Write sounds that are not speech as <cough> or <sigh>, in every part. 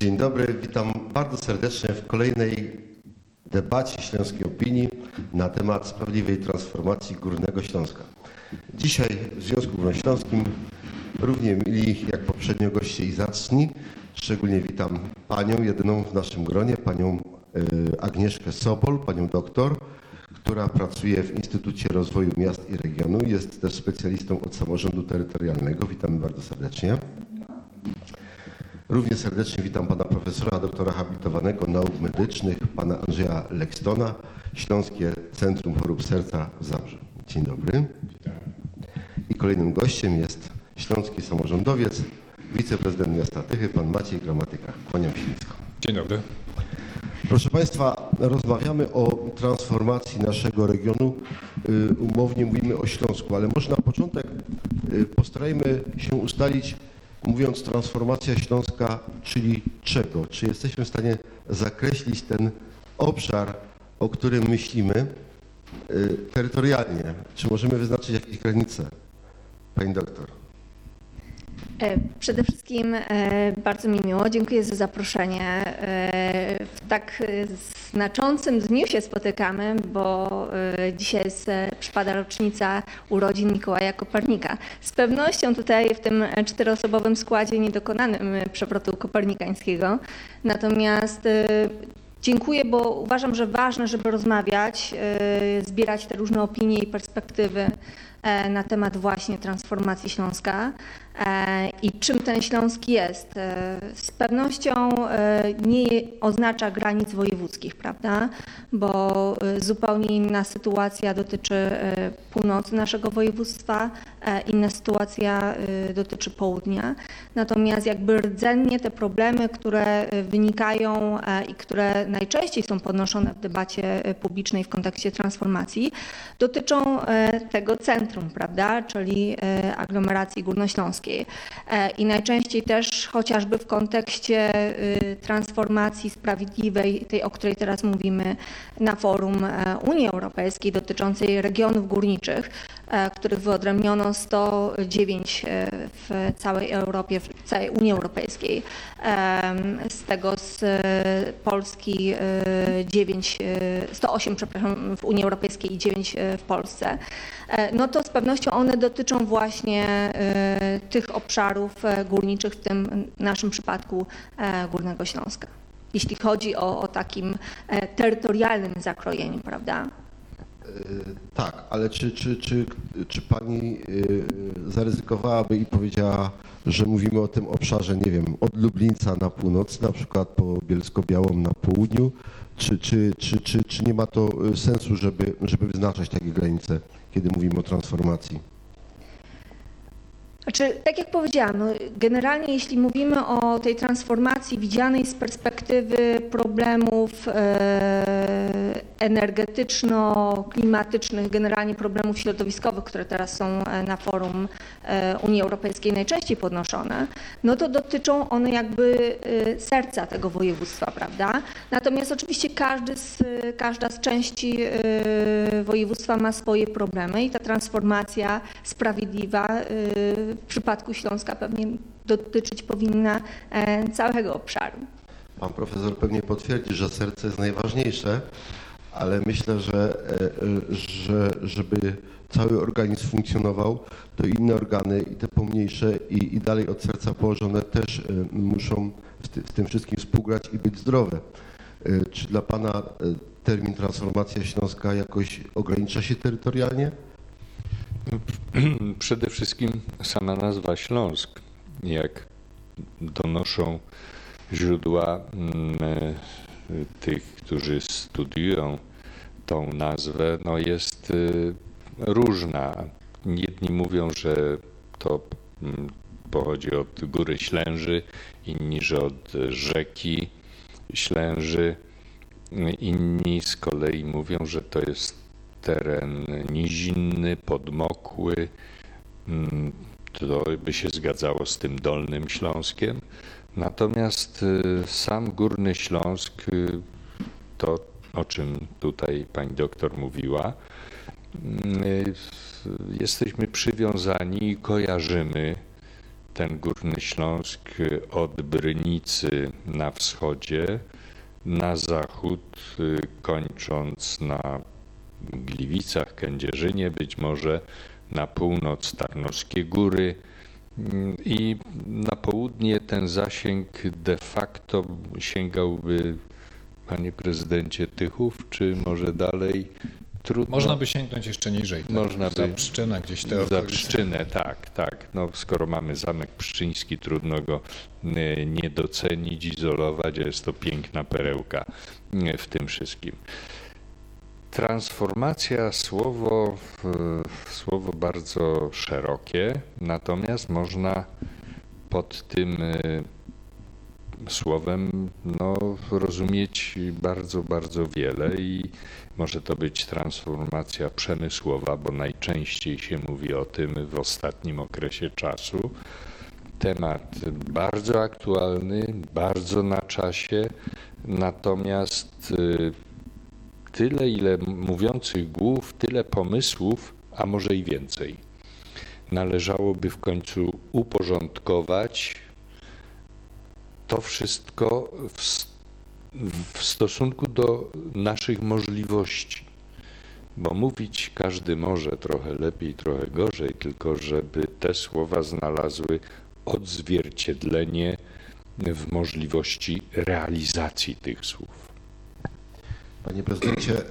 Dzień dobry, witam bardzo serdecznie w kolejnej debacie Śląskiej Opinii na temat sprawiedliwej transformacji Górnego Śląska. Dzisiaj w Związku Górnośląskim równie mili jak poprzednio goście i zacni. Szczególnie witam panią, jedyną w naszym gronie, panią y, Agnieszkę Sobol, panią doktor, która pracuje w Instytucie Rozwoju Miast i Regionu. Jest też specjalistą od samorządu terytorialnego. Witamy bardzo serdecznie. Równie serdecznie witam pana profesora, doktora habilitowanego nauk medycznych, pana Andrzeja Lekstona, Śląskie Centrum Chorób Serca w Zabrze. Dzień dobry. I kolejnym gościem jest śląski samorządowiec, wiceprezydent miasta Tychy, pan Maciej Gramatyka. Kłaniam się nisko. Dzień dobry. Proszę Państwa, rozmawiamy o transformacji naszego regionu. Y, Umownie mówimy o Śląsku, ale może na początek y, postarajmy się ustalić, mówiąc transformacja Śląska, czyli czego? Czy jesteśmy w stanie zakreślić ten obszar, o którym myślimy y, terytorialnie? Czy możemy wyznaczyć jakieś granice? Pani doktor. E, Przede wszystkim e, bardzo mi miło, dziękuję za zaproszenie. E, W tak znaczącym dniu się spotykamy, bo dzisiaj jest, przypada rocznica urodzin Mikołaja Kopernika. Z pewnością tutaj w tym czteroosobowym składzie nie dokonanym przewrotu kopernikańskiego. Natomiast Dziękuję, bo uważam, że ważne, żeby rozmawiać, zbierać te różne opinie i perspektywy na temat właśnie transformacji Śląska i czym ten Śląsk jest. E, Z pewnością e, nie oznacza granic wojewódzkich, prawda? Bo e, zupełnie inna sytuacja dotyczy e, północy naszego województwa, e, inna sytuacja e, dotyczy południa. Natomiast jakby rdzennie te problemy, które e, wynikają e, i które najczęściej są podnoszone w debacie e, publicznej w kontekście transformacji, dotyczą e, tego centrum, prawda, czyli e, aglomeracji górnośląskiej. E, I najczęściej też chociażby w kontekście e, transformacji sprawiedliwej, tej, o której teraz mówimy na forum e, Unii Europejskiej dotyczącej regionów górniczych, których wyodrębniono 109 e, w całej Europie, w całej Unii Europejskiej. Em, Z tego z e, Polski e, 9, e, 108 przepraszam, w Unii Europejskiej i 9 w Polsce. E, No to z pewnością one dotyczą właśnie e, tych obszarów e, górniczych, w tym naszym przypadku e, Górnego Śląska. Jeśli chodzi o, o takim e, terytorialnym zakrojeniu, prawda? Y, Tak, ale czy, czy, czy, czy pani y, zaryzykowałaby i powiedziała, że mówimy o tym obszarze, nie wiem, od Lublińca na północ, na przykład po Bielsko-Białą na południu, czy, czy, czy, czy, czy nie ma to y, sensu, żeby, żeby wyznaczać takie granice, kiedy mówimy o transformacji? Znaczy, tak jak powiedziałam, no, generalnie jeśli mówimy o tej transformacji widzianej z perspektywy problemów e, energetyczno-klimatycznych, generalnie problemów środowiskowych, które teraz są e, na forum e, Unii Europejskiej najczęściej podnoszone, no to dotyczą one jakby serca tego województwa, prawda? Natomiast oczywiście każdy z, każda z części województwa ma swoje problemy i ta transformacja sprawiedliwa w przypadku Śląska pewnie dotyczyć powinna e, całego obszaru. Pan profesor pewnie potwierdzi, że serce jest najważniejsze, ale myślę, że, e, że żeby cały organizm funkcjonował, to inne organy i te pomniejsze i, i dalej od serca położone też e, muszą w, ty, w tym wszystkim współgrać i być zdrowe. Czy dla Pana termin transformacja śląska jakoś ogranicza się terytorialnie? Przede wszystkim sama nazwa Śląsk, jak donoszą źródła mm, e, tych, którzy studiują tą nazwę, no jest y, różna. Jedni mówią, że to mm, pochodzi od góry Ślęży, inni, że od rzeki Ślęży. Inni z kolei mówią, że to jest teren nizinny, podmokły. Mm, To by się zgadzało z tym Dolnym Śląskiem. Natomiast y, sam Górny Śląsk, y, to o czym tutaj pani doktor mówiła, y, jesteśmy przywiązani i kojarzymy ten Górny Śląsk od Brynicy na wschodzie, na zachód, kończąc na Gliwicach, Kędzierzynie, być może na północ Tarnowskie Góry i na południe ten zasięg de facto sięgałby, panie prezydencie, Tychów, czy może dalej? Trudno. Można by sięgnąć jeszcze niżej. Tak? Można Za by- Pszczyna gdzieś te Za. Pszczynę, tak, tak. No, skoro mamy Zamek Pszczyński, trudno go e, nie docenić, izolować, a jest to piękna perełka e, w tym wszystkim. Transformacja słowo, słowo bardzo szerokie, natomiast można pod tym e, słowem no, rozumieć bardzo, bardzo wiele i może to być transformacja przemysłowa, bo najczęściej się mówi o tym w ostatnim okresie czasu. Temat bardzo aktualny, bardzo na czasie, natomiast y, tyle, ile mówiących głów, tyle pomysłów, a może i więcej. Należałoby w końcu uporządkować to wszystko w, w stosunku do naszych możliwości. Bo mówić każdy może trochę lepiej, trochę gorzej, tylko żeby te słowa znalazły odzwierciedlenie w możliwości realizacji tych słów. Panie prezydencie, y,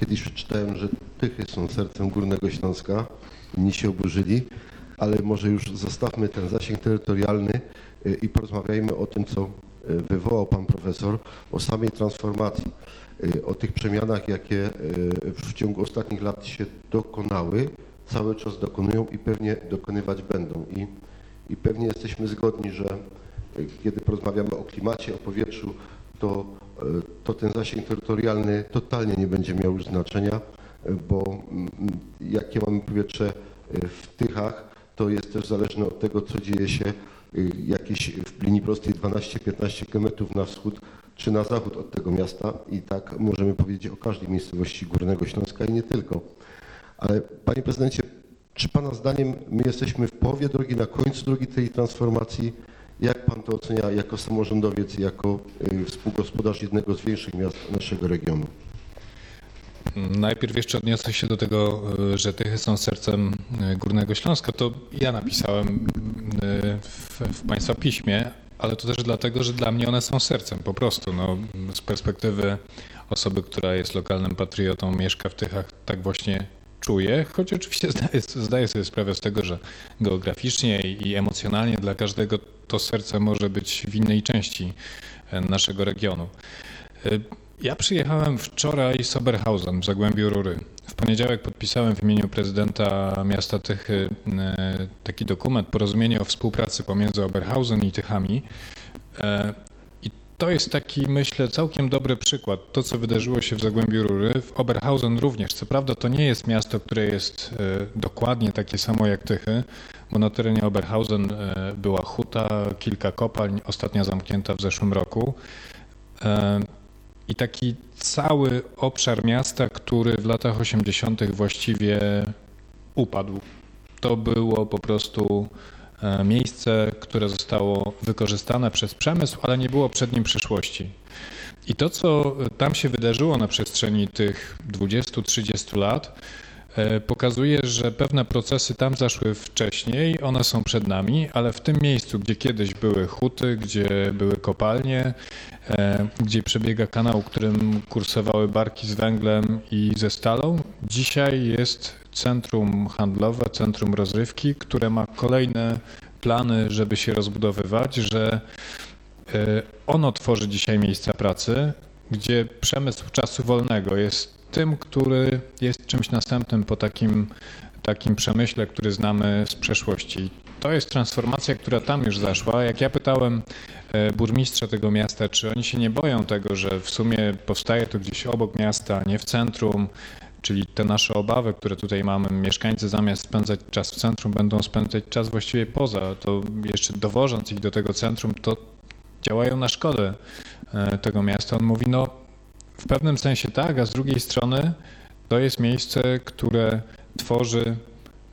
kiedyś przeczytałem, że Tychy są sercem Górnego Śląska. Inni się oburzyli, ale może już zostawmy ten zasięg terytorialny y, i porozmawiajmy o tym, co y, wywołał pan profesor, o samej transformacji, o tych przemianach, jakie w ciągu ostatnich lat się dokonały, cały czas dokonują i pewnie dokonywać będą. I, i pewnie jesteśmy zgodni, że kiedy porozmawiamy o klimacie, o powietrzu, to, y, to ten zasięg terytorialny totalnie nie będzie miał już znaczenia, y, bo mm, jakie mamy powietrze y, w Tychach, to jest też zależne od tego, co dzieje się jakieś w linii prostej 12-15 km na wschód czy na zachód od tego miasta i tak możemy powiedzieć o każdej miejscowości Górnego Śląska i nie tylko. Ale panie prezydencie, czy pana zdaniem my jesteśmy w połowie drogi, na końcu drogi tej transformacji? Jak pan to ocenia jako samorządowiec, jako y, współgospodarz jednego z większych miast naszego regionu? Najpierw jeszcze odniosę się do tego, y, że Tychy są sercem y, Górnego Śląska. To ja napisałem w, w Państwa piśmie, ale to też dlatego, że dla mnie one są sercem po prostu. No, z perspektywy osoby, która jest lokalnym patriotą, mieszka w Tychach, tak właśnie czuję, choć oczywiście zdaję, zdaję sobie sprawę z tego, że geograficznie i emocjonalnie dla każdego to serce może być w innej części e, naszego regionu. Y, Ja przyjechałem wczoraj z Oberhausen w Zagłębiu Rury. W poniedziałek podpisałem w imieniu prezydenta miasta Tychy e, taki dokument, porozumienie o współpracy pomiędzy Oberhausen i Tychami. To jest taki, myślę, całkiem dobry przykład. To, co wydarzyło się w Zagłębiu Rury, w Oberhausen również. Co prawda to nie jest miasto, które jest e, dokładnie takie samo jak Tychy, bo na terenie Oberhausen e, była huta, kilka kopalń, ostatnia zamknięta w zeszłym roku. E, I taki cały obszar miasta, który w latach 80. właściwie upadł. To było po prostu miejsce, które zostało wykorzystane przez przemysł, ale nie było przed nim przyszłości. I to, co tam się wydarzyło na przestrzeni tych 20-30 lat, e, pokazuje, że pewne procesy tam zaszły wcześniej, one są przed nami, ale w tym miejscu, gdzie kiedyś były huty, gdzie były kopalnie, e, gdzie przebiega kanał, którym kursowały barki z węglem i ze stalą, dzisiaj jest centrum handlowe, centrum rozrywki, które ma kolejne plany, żeby się rozbudowywać, że e, ono tworzy dzisiaj miejsca pracy, gdzie przemysł czasu wolnego jest tym, który jest czymś następnym po takim, takim przemyśle, który znamy z przeszłości. To jest transformacja, która tam już zaszła. Jak ja pytałem e, burmistrza tego miasta, czy oni się nie boją tego, że w sumie powstaje to gdzieś obok miasta, nie w centrum, czyli te nasze obawy, które tutaj mamy, mieszkańcy zamiast spędzać czas w centrum, będą spędzać czas właściwie poza, to jeszcze dowożąc ich do tego centrum, to działają na szkodę e, tego miasta. On mówi, no w pewnym sensie tak, a z drugiej strony to jest miejsce, które tworzy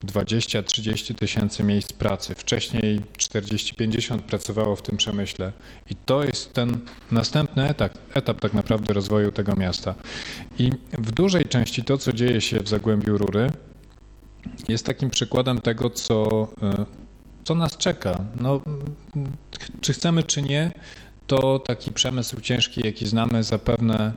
20-30 tysięcy miejsc pracy. Wcześniej 40-50 pracowało w tym przemyśle. I to jest ten następny etap, etap tak naprawdę rozwoju tego miasta. I w dużej części to, co dzieje się w Zagłębiu Rury, jest takim przykładem tego, co, e, co nas czeka. No, czy chcemy, czy nie, to taki przemysł ciężki, jaki znamy, zapewne,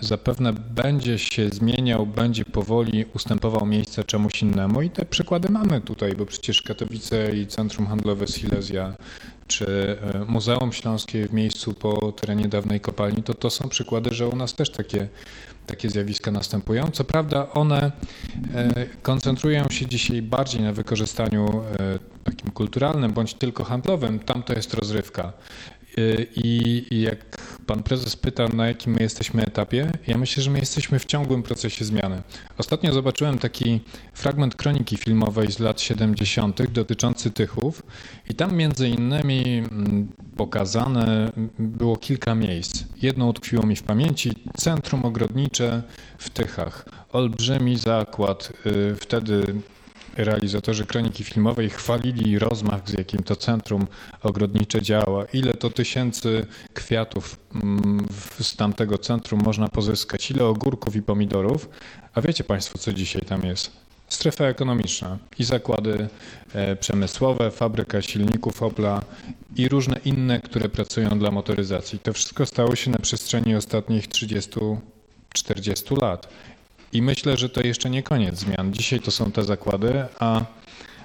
zapewne będzie się zmieniał, będzie powoli ustępował miejsce czemuś innemu. I te przykłady mamy tutaj, bo przecież Katowice i Centrum Handlowe Silesia, czy e, Muzeum Śląskie w miejscu po terenie dawnej kopalni, to to są przykłady, że u nas też takie takie zjawiska następują. Co prawda one e, koncentrują się dzisiaj bardziej na wykorzystaniu e, takim kulturalnym bądź tylko handlowym. Tam to jest rozrywka. E, I jak pan prezes pyta, na jakim my jesteśmy etapie, ja myślę, że my jesteśmy w ciągłym procesie zmiany. Ostatnio zobaczyłem taki fragment kroniki filmowej z lat 70. dotyczący Tychów i tam między innymi mm, pokazane było kilka miejsc. Jedno utkwiło mi w pamięci, centrum ogrodnicze w Tychach. Olbrzymi zakład, y, wtedy realizatorzy kroniki filmowej chwalili rozmach, z jakim to centrum ogrodnicze działa, ile to tysięcy kwiatów mm, z tamtego centrum można pozyskać, ile ogórków i pomidorów. A wiecie Państwo, co dzisiaj tam jest? Strefa ekonomiczna i zakłady e, przemysłowe, fabryka silników Opla i różne inne, które pracują dla motoryzacji. To wszystko stało się na przestrzeni ostatnich 30-40 lat. I myślę, że to jeszcze nie koniec zmian. Dzisiaj to są te zakłady, a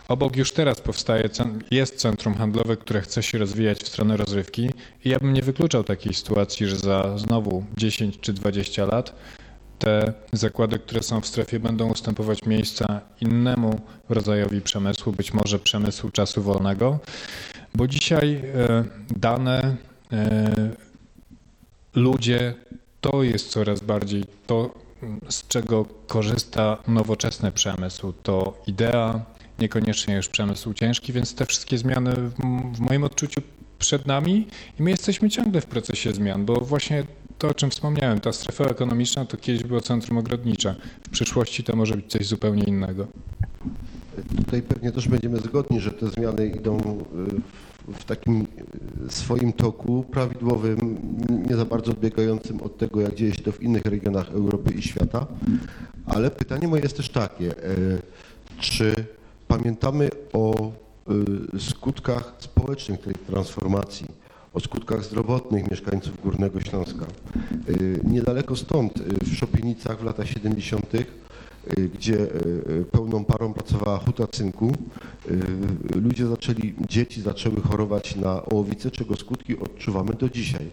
obok już teraz powstaje, jest centrum handlowe, które chce się rozwijać w stronę rozrywki. I ja bym nie wykluczał takiej sytuacji, że za znowu 10 czy 20 lat te zakłady, które są w strefie, będą ustępować miejsca innemu rodzajowi przemysłu, być może przemysłu czasu wolnego, bo dzisiaj e, dane, e, ludzie to jest coraz bardziej to, z czego korzysta nowoczesny przemysł. To idea, niekoniecznie już przemysł ciężki, więc te wszystkie zmiany w moim odczuciu przed nami i my jesteśmy ciągle w procesie zmian, bo właśnie to, o czym wspomniałem, ta strefa ekonomiczna to kiedyś było centrum ogrodnicze. W przyszłości to może być coś zupełnie innego. Tutaj pewnie też będziemy zgodni, że te zmiany idą y, w takim y, swoim toku prawidłowym, nie za bardzo odbiegającym od tego, jak dzieje się to w innych regionach Europy i świata. Ale pytanie moje jest też takie, y, czy pamiętamy o skutkach społecznych tej transformacji? o skutkach zdrowotnych mieszkańców Górnego Śląska. Niedaleko stąd, w Szopienicach w latach 70., y, gdzie pełną parą pracowała huta cynku, ludzie zaczęli, dzieci zaczęły chorować na ołowicę, czego skutki odczuwamy do dzisiaj.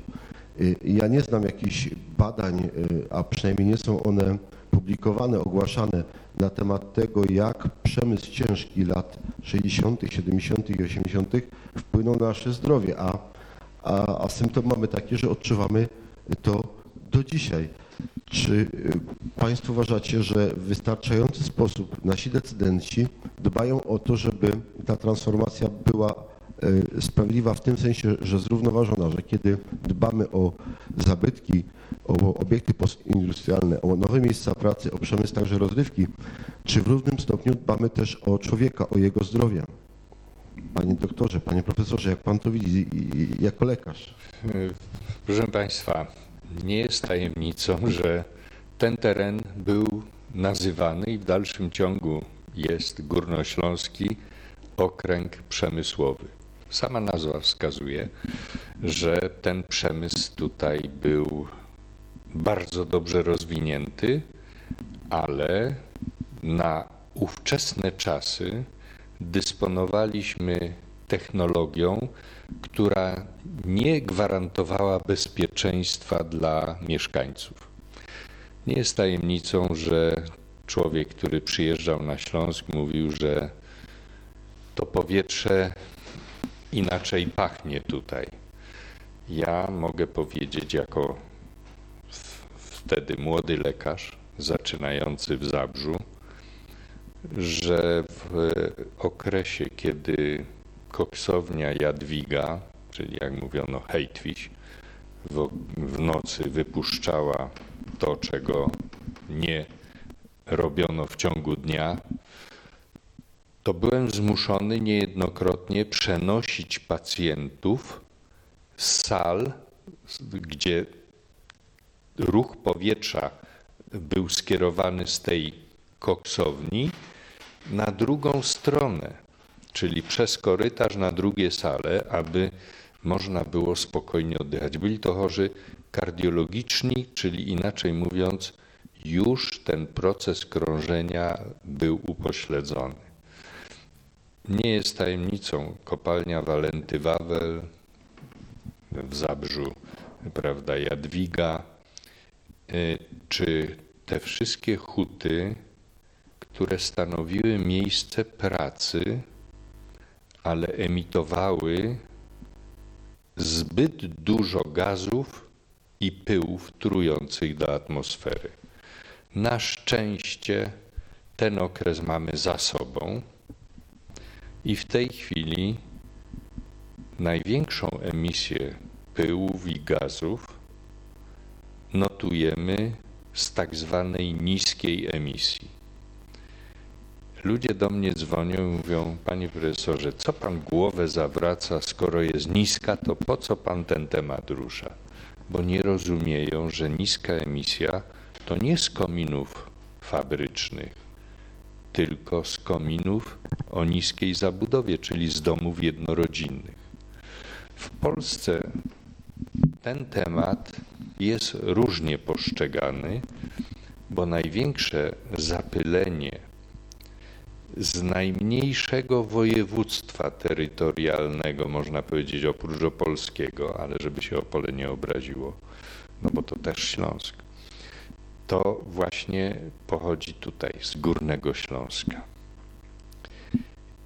Ja nie znam jakichś badań, a przynajmniej nie są one publikowane, ogłaszane na temat tego, jak przemysł ciężki lat 60., 70. i 80. wpłynął na nasze zdrowie, a a, a symptom mamy taki, że odczuwamy to do dzisiaj. Czy y, Państwo uważacie, że w wystarczający sposób nasi decydenci dbają o to, żeby ta transformacja była y, sprawiedliwa w tym sensie, że zrównoważona, że kiedy dbamy o zabytki, o obiekty postindustrialne, o nowe miejsca pracy, o przemysł także rozrywki, czy w równym stopniu dbamy też o człowieka, o jego zdrowie? Panie doktorze, panie profesorze, jak pan to widzi jako lekarz? Proszę Państwa, nie jest tajemnicą, że ten teren był nazywany i w dalszym ciągu jest Górnośląski Okręg Przemysłowy. Sama nazwa wskazuje, że ten przemysł tutaj był bardzo dobrze rozwinięty, ale na ówczesne czasy dysponowaliśmy technologią, która nie gwarantowała bezpieczeństwa dla mieszkańców. Nie jest tajemnicą, że człowiek, który przyjeżdżał na Śląsk, mówił, że to powietrze inaczej pachnie tutaj. Ja mogę powiedzieć, jako wtedy młody lekarz, zaczynający w Zabrzu, że w okresie, kiedy koksownia Jadwiga, czyli jak mówiono hejtwiś, w, w nocy wypuszczała to, czego nie robiono w ciągu dnia, to byłem zmuszony niejednokrotnie przenosić pacjentów z sal, gdzie ruch powietrza był skierowany z tej koksowni na drugą stronę, czyli przez korytarz na drugie sale, aby można było spokojnie oddychać. Byli to chorzy kardiologiczni, czyli inaczej mówiąc, już ten proces krążenia był upośledzony. Nie jest tajemnicą kopalnia Walenty Wawel w Zabrzu, prawda, Jadwiga, y, czy te wszystkie huty, które stanowiły miejsce pracy, ale emitowały zbyt dużo gazów i pyłów trujących do atmosfery. Na szczęście ten okres mamy za sobą i w tej chwili największą emisję pyłów i gazów notujemy z tak zwanej niskiej emisji. Ludzie do mnie dzwonią i mówią, panie profesorze, co pan głowę zawraca, skoro jest niska, to po co pan ten temat rusza? Bo nie rozumieją, że niska emisja to nie z kominów fabrycznych, tylko z kominów o niskiej zabudowie, czyli z domów jednorodzinnych. W Polsce ten temat jest różnie postrzegany, bo największe zapylenie z najmniejszego województwa terytorialnego, można powiedzieć oprócz opolskiego, ale żeby się Opole nie obraziło, no bo to też Śląsk, to właśnie pochodzi tutaj z Górnego Śląska.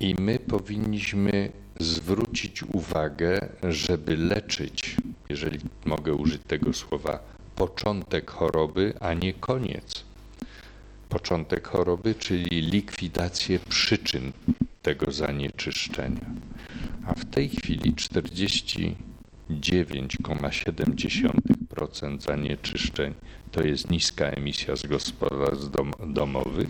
I my powinniśmy zwrócić uwagę, żeby leczyć, jeżeli mogę użyć tego słowa, początek choroby, a nie koniec. Początek choroby, czyli likwidację przyczyn tego zanieczyszczenia. A w tej chwili 49,7% zanieczyszczeń to jest niska emisja z gospodarstw dom domowych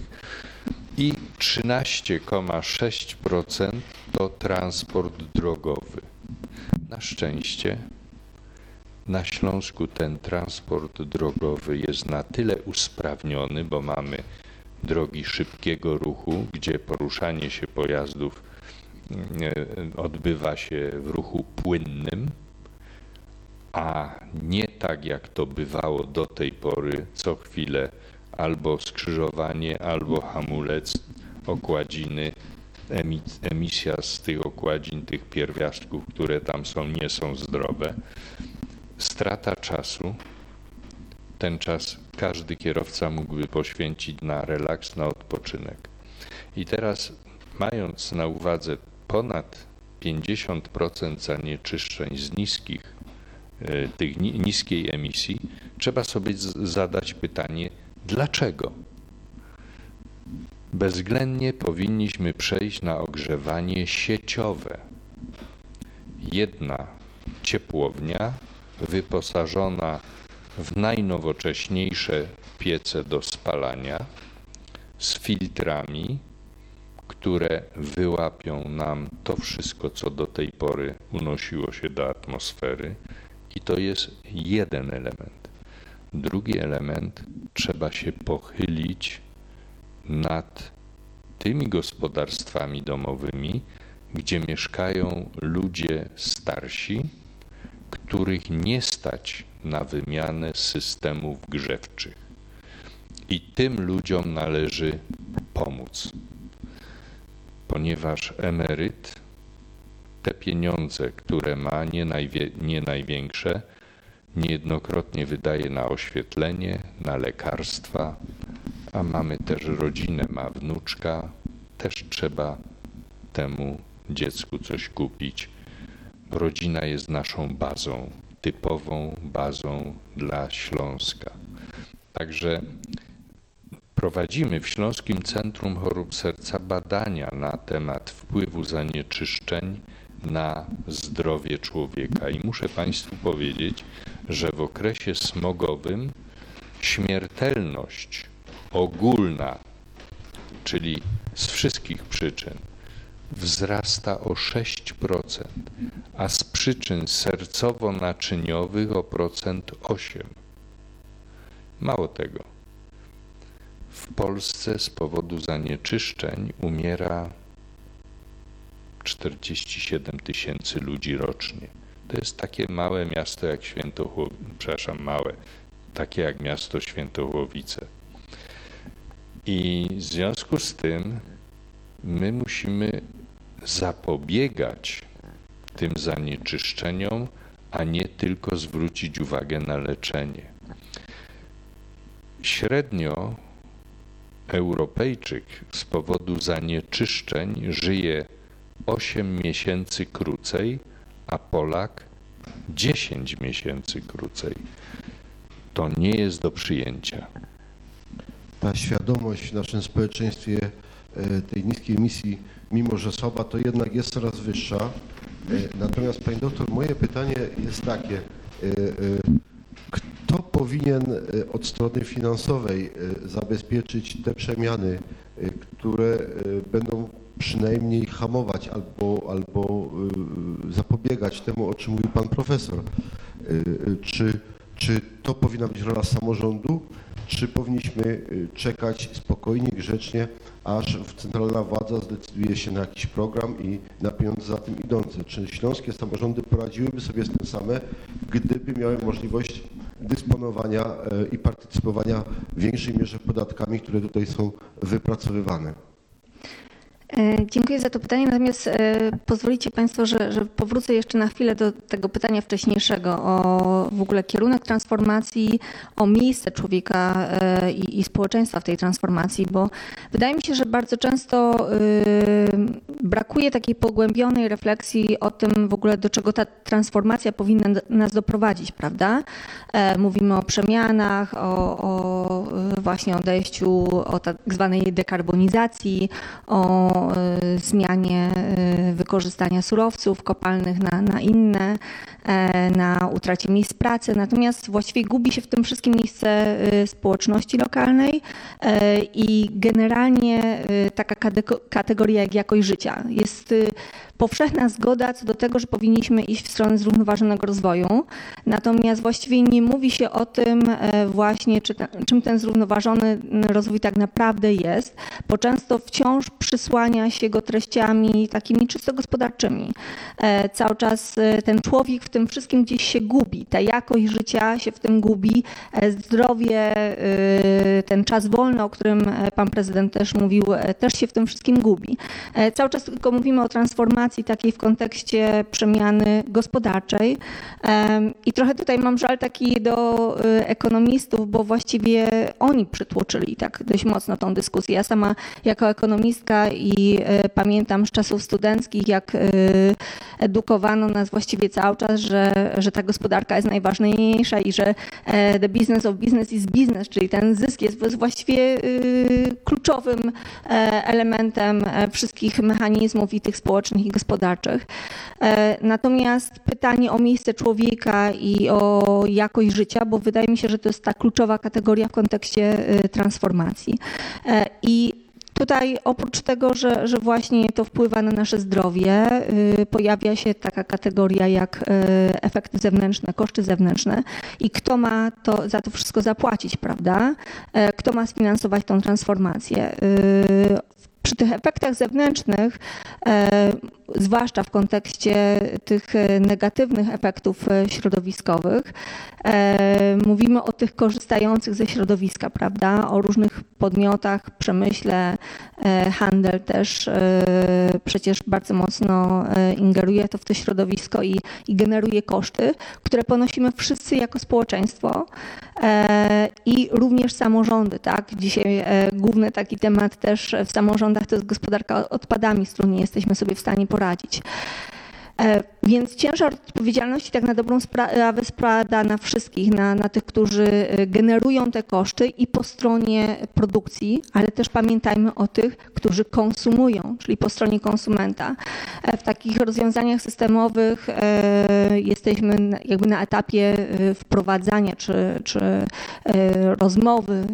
i 13,6% to transport drogowy. Na szczęście na Śląsku ten transport drogowy jest na tyle usprawniony, bo mamy drogi szybkiego ruchu, gdzie poruszanie się pojazdów e, odbywa się w ruchu płynnym, a nie tak jak to bywało do tej pory, co chwilę albo skrzyżowanie, albo hamulec, okładziny, emisja z tych okładzin, tych pierwiastków, które tam są, nie są zdrowe. Strata czasu. Ten czas każdy kierowca mógłby poświęcić na relaks, na odpoczynek. I teraz, mając na uwadze ponad 50% zanieczyszczeń z niskich, e, tych niskiej emisji, trzeba sobie zadać pytanie, dlaczego? Bezwzględnie powinniśmy przejść na ogrzewanie sieciowe. Jedna ciepłownia wyposażona w najnowocześniejsze piece do spalania z filtrami, które wyłapią nam to wszystko, co do tej pory unosiło się do atmosfery. I to jest jeden element. Drugi element, trzeba się pochylić nad tymi gospodarstwami domowymi, gdzie mieszkają ludzie starsi, których nie stać na wymianę systemów grzewczych. I tym ludziom należy pomóc, ponieważ emeryt te pieniądze, które ma, nie, najwie, nie największe, niejednokrotnie wydaje na oświetlenie, na lekarstwa, a mamy też rodzinę, ma wnuczka, też trzeba temu dziecku coś kupić. Rodzina jest naszą bazą, typową bazą dla Śląska. Także prowadzimy w Śląskim Centrum Chorób Serca badania na temat wpływu zanieczyszczeń na zdrowie człowieka. I muszę Państwu powiedzieć, że w okresie smogowym śmiertelność ogólna, czyli z wszystkich przyczyn, wzrasta o 6%, a z przyczyn sercowo-naczyniowych o procent 8. Mało tego. W Polsce z powodu zanieczyszczeń umiera 47 tysięcy ludzi rocznie. To jest takie małe miasto jak Świętochłowice, przepraszam, małe, takie jak miasto Świętochłowice. I w związku z tym my musimy zapobiegać tym zanieczyszczeniom, a nie tylko zwrócić uwagę na leczenie. Średnio Europejczyk z powodu zanieczyszczeń żyje 8 miesięcy krócej, a Polak 10 miesięcy krócej. To nie jest do przyjęcia. Ta świadomość w naszym społeczeństwie e, tej niskiej emisji, mimo że słaba, to jednak jest coraz wyższa. E, Natomiast Pani Doktor, moje pytanie jest takie. e, e, Kto powinien od strony finansowej zabezpieczyć te przemiany, które będą przynajmniej hamować albo, albo zapobiegać temu, o czym mówił Pan Profesor? Czy, czy to powinna być rola samorządu, czy powinniśmy czekać spokojnie, grzecznie, aż centralna władza zdecyduje się na jakiś program i na pieniądze za tym idące? Czy śląskie samorządy poradziłyby sobie z tym same, gdyby miały możliwość dysponowania e, i partycypowania w większej mierze podatkami, które tutaj są wypracowywane? E, Dziękuję za to pytanie, natomiast e, pozwolicie Państwo, że, że powrócę jeszcze na chwilę do tego pytania wcześniejszego o w ogóle kierunek transformacji, o miejsce człowieka e, i, i społeczeństwa w tej transformacji, bo wydaje mi się, że bardzo często brakuje takiej pogłębionej refleksji o tym w ogóle, do czego ta transformacja powinna nas doprowadzić, prawda? Mówimy o przemianach, o, o właśnie odejściu, o tak zwanej dekarbonizacji, o e, zmianie e, wykorzystania surowców kopalnych na, na inne, e, na utracie miejsc pracy. Natomiast właściwie gubi się w tym wszystkim miejsce e, społeczności lokalnej e, i generalnie taka kategoria jak jakość życia. Jest powszechna zgoda co do tego, że powinniśmy iść w stronę zrównoważonego rozwoju. Natomiast właściwie nie mówi się o tym e, właśnie, czym ten zrównoważony rozwój tak naprawdę jest, bo często wciąż przysłania się go treściami takimi czysto gospodarczymi. E, Cały czas e, ten człowiek w tym wszystkim gdzieś się gubi, ta jakość życia się w tym gubi, e, zdrowie, ten czas wolny, o którym pan prezydent też mówił, też się w tym wszystkim gubi. Cały czas tylko mówimy o transformacji takiej w kontekście przemiany gospodarczej i trochę tutaj mam żal taki do ekonomistów, bo właściwie oni przytłoczyli tak dość mocno tą dyskusję. Ja sama jako ekonomistka i e, pamiętam z czasów studenckich, jak e, edukowano nas właściwie cały czas, że, że ta gospodarka jest najważniejsza i że e, the business of business is business, czyli ten zysk jest właściwie kluczowym elementem wszystkich mechanizmów i tych społecznych i gospodarczych. Natomiast pytanie o miejsce człowieka i o jakość życia, bo wydaje mi się, że to jest ta kluczowa kategoria w kontekście transformacji. I Tutaj oprócz tego, że, że właśnie to wpływa na nasze zdrowie, y, pojawia się taka kategoria jak y, efekty zewnętrzne, koszty zewnętrzne i kto ma to, za to wszystko zapłacić, prawda? E, Kto ma sfinansować tą transformację? Y, Przy tych efektach zewnętrznych, e, zwłaszcza w kontekście tych e, negatywnych efektów e, środowiskowych, e, mówimy o tych korzystających ze środowiska, prawda? O różnych podmiotach, przemyśle, handel też przecież bardzo mocno ingeruje to w to środowisko i, i generuje koszty, które ponosimy wszyscy jako społeczeństwo i również samorządy, tak? Dzisiaj główny taki temat też w samorządach to jest gospodarka odpadami, z którą nie jesteśmy sobie w stanie poradzić. Więc ciężar odpowiedzialności tak na dobrą sprawę spada na wszystkich, na, na tych, którzy e, generują te koszty i po stronie produkcji, ale też pamiętajmy o tych, którzy konsumują, czyli po stronie konsumenta. E, W takich rozwiązaniach systemowych e, jesteśmy jakby na etapie e, wprowadzania czy, czy e, rozmowy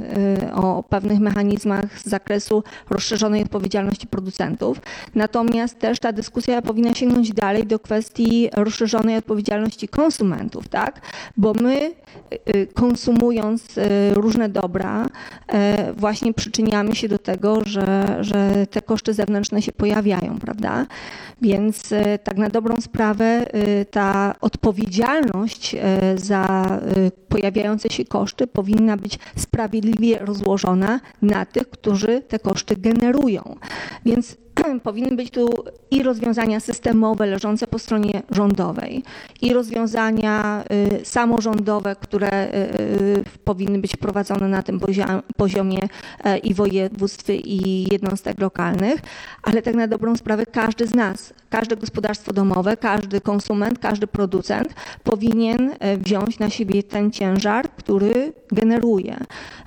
o pewnych mechanizmach z zakresu rozszerzonej odpowiedzialności producentów. Natomiast też ta dyskusja powinna sięgnąć dalej do kwestii rozszerzonej odpowiedzialności konsumentów, tak? Bo my y, konsumując y, różne dobra, e, właśnie przyczyniamy się do tego, że, że te koszty zewnętrzne się pojawiają, prawda? Więc tak na dobrą sprawę ta odpowiedzialność za pojawiające się koszty powinna być sprawiedliwie rozłożona na tych, którzy te koszty generują. Więc powinny być tu i rozwiązania systemowe leżące po stronie rządowej, i rozwiązania y, samorządowe, które y, y, powinny być wprowadzone na tym poziomie e, i województw, i jednostek lokalnych, ale tak na dobrą sprawę każdy z nas, każde gospodarstwo domowe, każdy konsument, każdy producent powinien e, wziąć na siebie ten ciężar, który generuje.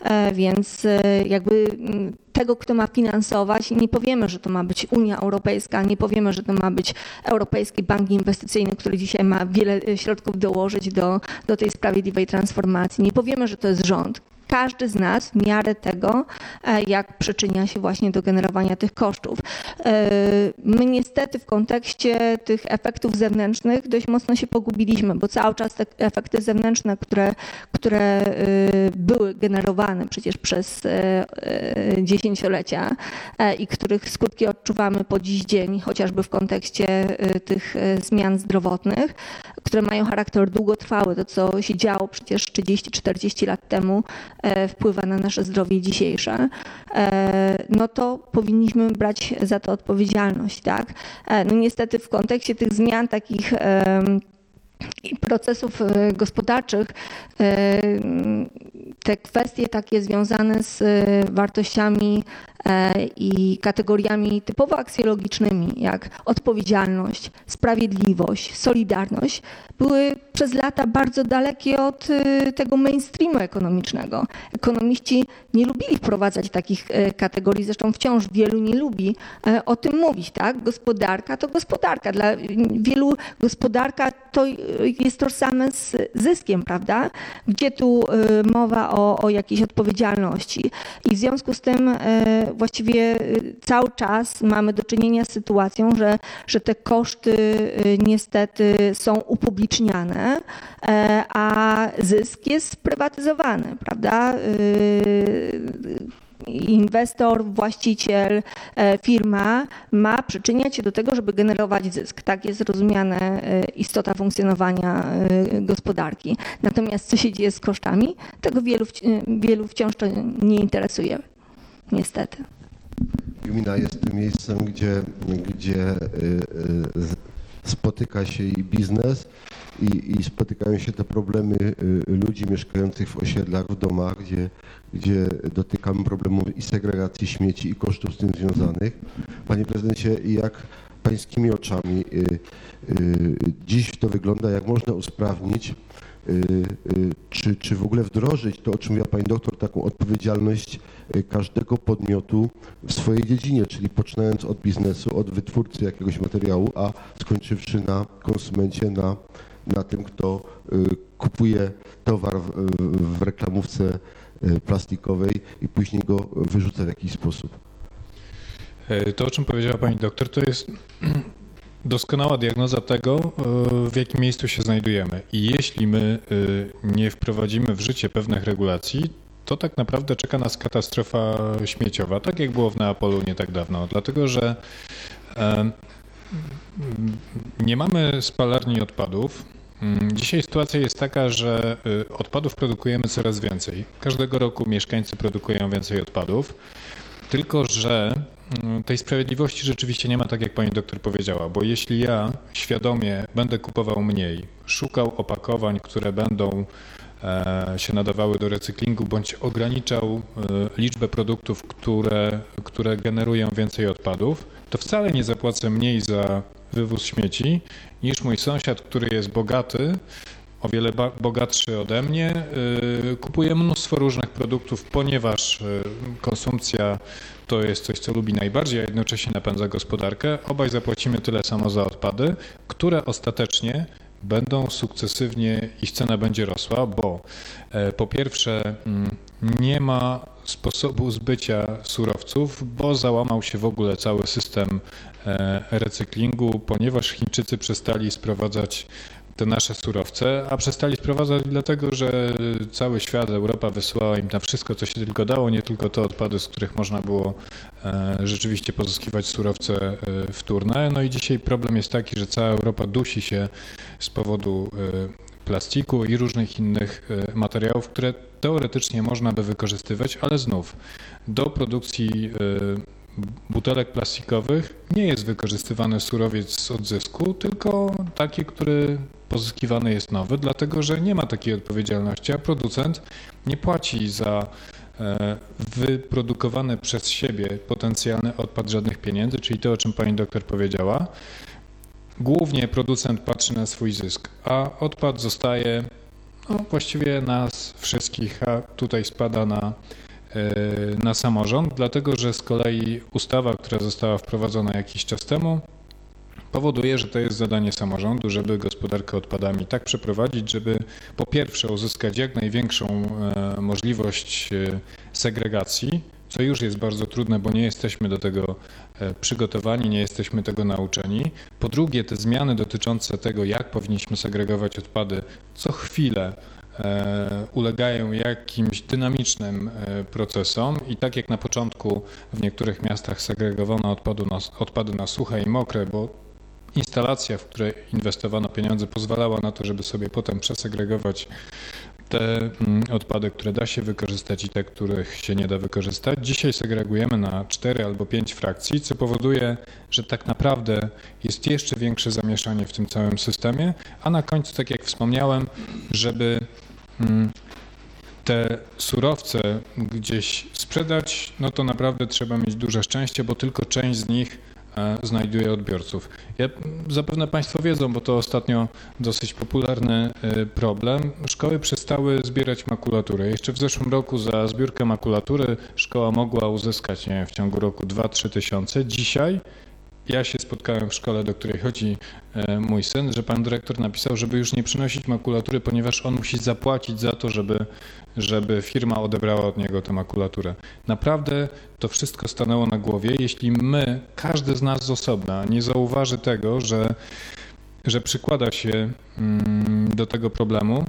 E, Więc jakby tego, kto ma finansować, nie powiemy, że to ma być Unia Europejska, nie powiemy, że to ma być Europejski Bank Inwestycyjny, który dzisiaj ma wiele e, środków dołożyć do, do tej sprawiedliwej transformacji. Nie powiemy, że to jest rząd. Każdy z nas w miarę tego, e, jak przyczynia się właśnie do generowania tych kosztów. E, My niestety w kontekście tych efektów zewnętrznych dość mocno się pogubiliśmy, bo cały czas te efekty zewnętrzne, które, które e, były generowane przecież przez dziesięciolecia i których skutki odczuwamy po dziś dzień, chociażby w kontekście tych zmian zdrowotnych, które mają charakter długotrwały. To, co się działo przecież 30-40 lat temu, e, wpływa na nasze zdrowie dzisiejsze, e, no to powinniśmy brać za to odpowiedzialność, tak? E, No niestety w kontekście tych zmian takich i procesów e, gospodarczych e, te kwestie takie związane z e, wartościami i kategoriami typowo aksjologicznymi, jak odpowiedzialność, sprawiedliwość, solidarność, były przez lata bardzo dalekie od tego mainstreamu ekonomicznego. Ekonomiści nie lubili wprowadzać takich kategorii, zresztą wciąż wielu nie lubi o tym mówić, tak? Gospodarka to gospodarka. Dla wielu gospodarka to jest tożsame z zyskiem, prawda? Gdzie tu e, mowa o, o jakiejś odpowiedzialności? I w związku z tym e, właściwie e, cały czas mamy do czynienia z sytuacją, że, że te koszty niestety są upubliczniane, e, a zysk jest sprywatyzowany, prawda? Inwestor, właściciel, e, firma ma przyczyniać się do tego, żeby generować zysk. Tak jest rozumiana e, istota funkcjonowania e, gospodarki. Natomiast co się dzieje z kosztami, tego wielu, wielu wciąż to nie interesuje. Niestety. Gmina jest tym miejscem, gdzie, gdzie spotyka się i biznes, i, i spotykają się te problemy y, ludzi mieszkających w osiedlach, w domach, gdzie, gdzie dotykamy problemów i segregacji śmieci, i kosztów z tym związanych. Panie prezydencie, jak pańskimi oczami y, y, dziś to wygląda, jak można usprawnić czy, czy w ogóle wdrożyć to, o czym mówiła pani doktor, taką odpowiedzialność y, każdego podmiotu w swojej dziedzinie, czyli poczynając od biznesu, od wytwórcy jakiegoś materiału, a skończywszy na konsumencie, na, na tym, kto y, kupuje towar w, w reklamówce y, plastikowej i później go wyrzuca w jakiś sposób. To, o czym powiedziała pani doktor, to jest <clears throat> doskonała diagnoza tego, e, w jakim miejscu się znajdujemy. I jeśli my e, nie wprowadzimy w życie pewnych regulacji, to tak naprawdę czeka nas katastrofa śmieciowa, tak jak było w Neapolu nie tak dawno. Dlatego, że e, nie mamy spalarni odpadów. Mm, Dzisiaj sytuacja jest taka, że odpadów produkujemy coraz więcej. Każdego roku mieszkańcy produkują więcej odpadów. Tylko, że tej sprawiedliwości rzeczywiście nie ma, tak jak pani doktor powiedziała, bo jeśli ja świadomie będę kupował mniej, szukał opakowań, które będą e, się nadawały do recyklingu, bądź ograniczał e, liczbę produktów, które, które generują więcej odpadów, to wcale nie zapłacę mniej za wywóz śmieci niż mój sąsiad, który jest bogaty, o wiele bogatszy ode mnie, yy, kupuje mnóstwo różnych produktów, ponieważ yy, konsumpcja to jest coś, co lubi najbardziej, a jednocześnie napędza gospodarkę. Obaj zapłacimy tyle samo za odpady, które ostatecznie będą sukcesywnie, ich cena będzie rosła, bo e, po pierwsze mm, nie ma sposobu zbycia surowców, bo załamał się w ogóle cały system e, recyklingu, ponieważ Chińczycy przestali sprowadzać te nasze surowce, a przestali sprowadzać dlatego, że cały świat, Europa wysyłała im na wszystko, co się tylko dało, nie tylko te odpady, z których można było e, rzeczywiście pozyskiwać surowce e, wtórne. No i dzisiaj problem jest taki, że cała Europa dusi się z powodu e, plastiku i różnych innych materiałów, które teoretycznie można by wykorzystywać, ale znów do produkcji butelek plastikowych nie jest wykorzystywany surowiec z odzysku, tylko taki, który pozyskiwany jest nowy, dlatego że nie ma takiej odpowiedzialności, a producent nie płaci za e, wyprodukowany przez siebie potencjalny odpad żadnych pieniędzy, czyli to, o czym pani doktor powiedziała. Głównie producent patrzy na swój zysk, a odpad zostaje no, właściwie nas wszystkich, a tutaj spada na e, na samorząd, dlatego że z kolei ustawa, która została wprowadzona jakiś czas temu, powoduje, że to jest zadanie samorządu, żeby gospodarkę odpadami tak przeprowadzić, żeby po pierwsze uzyskać jak największą e, możliwość e, segregacji, co już jest bardzo trudne, bo nie jesteśmy do tego e, przygotowani, nie jesteśmy tego nauczeni. Po drugie, te zmiany dotyczące tego, jak powinniśmy segregować odpady, co chwilę ulegają jakimś dynamicznym procesom i tak jak na początku w niektórych miastach segregowano odpadu na, odpady na suche i mokre, bo instalacja, w której inwestowano pieniądze, pozwalała na to, żeby sobie potem przesegregować te mm, odpady, które da się wykorzystać i te, których się nie da wykorzystać. Dzisiaj segregujemy na cztery albo pięć frakcji, co powoduje, że tak naprawdę jest jeszcze większe zamieszanie w tym całym systemie, a na końcu, tak jak wspomniałem, żeby mm, te surowce gdzieś sprzedać, no to naprawdę trzeba mieć duże szczęście, bo tylko część z nich znajduje odbiorców. Ja, zapewne Państwo wiedzą, bo to ostatnio dosyć popularny e, problem. Szkoły przestały zbierać makulaturę. Jeszcze w zeszłym roku za zbiórkę makulatury szkoła mogła uzyskać nie w ciągu roku 2-3 tysiące. Dzisiaj ja się spotkałem w szkole, do której chodzi e, mój syn, że pan dyrektor napisał, żeby już nie przynosić makulatury, ponieważ on musi zapłacić za to, żeby, żeby firma odebrała od niego tę makulaturę. Naprawdę to wszystko stanęło na głowie. Jeśli my, każdy z nas z osobna, nie zauważy tego, że, że przykłada się mm, do tego problemu,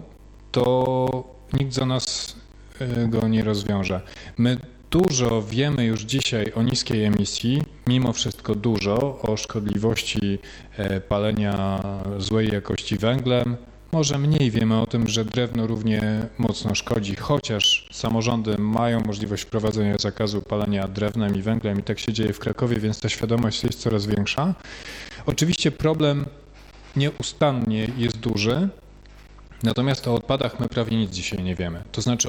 to nikt za nas e, go nie rozwiąże. My dużo wiemy już dzisiaj o niskiej emisji, mimo wszystko dużo o szkodliwości e, palenia złej jakości węglem. Może mniej wiemy o tym, że drewno równie mocno szkodzi, chociaż samorządy mają możliwość wprowadzenia zakazu palenia drewnem i węglem i tak się dzieje w Krakowie, więc ta świadomość jest coraz większa. Oczywiście problem nieustannie jest duży, Natomiast o odpadach my prawie nic dzisiaj nie wiemy. To znaczy,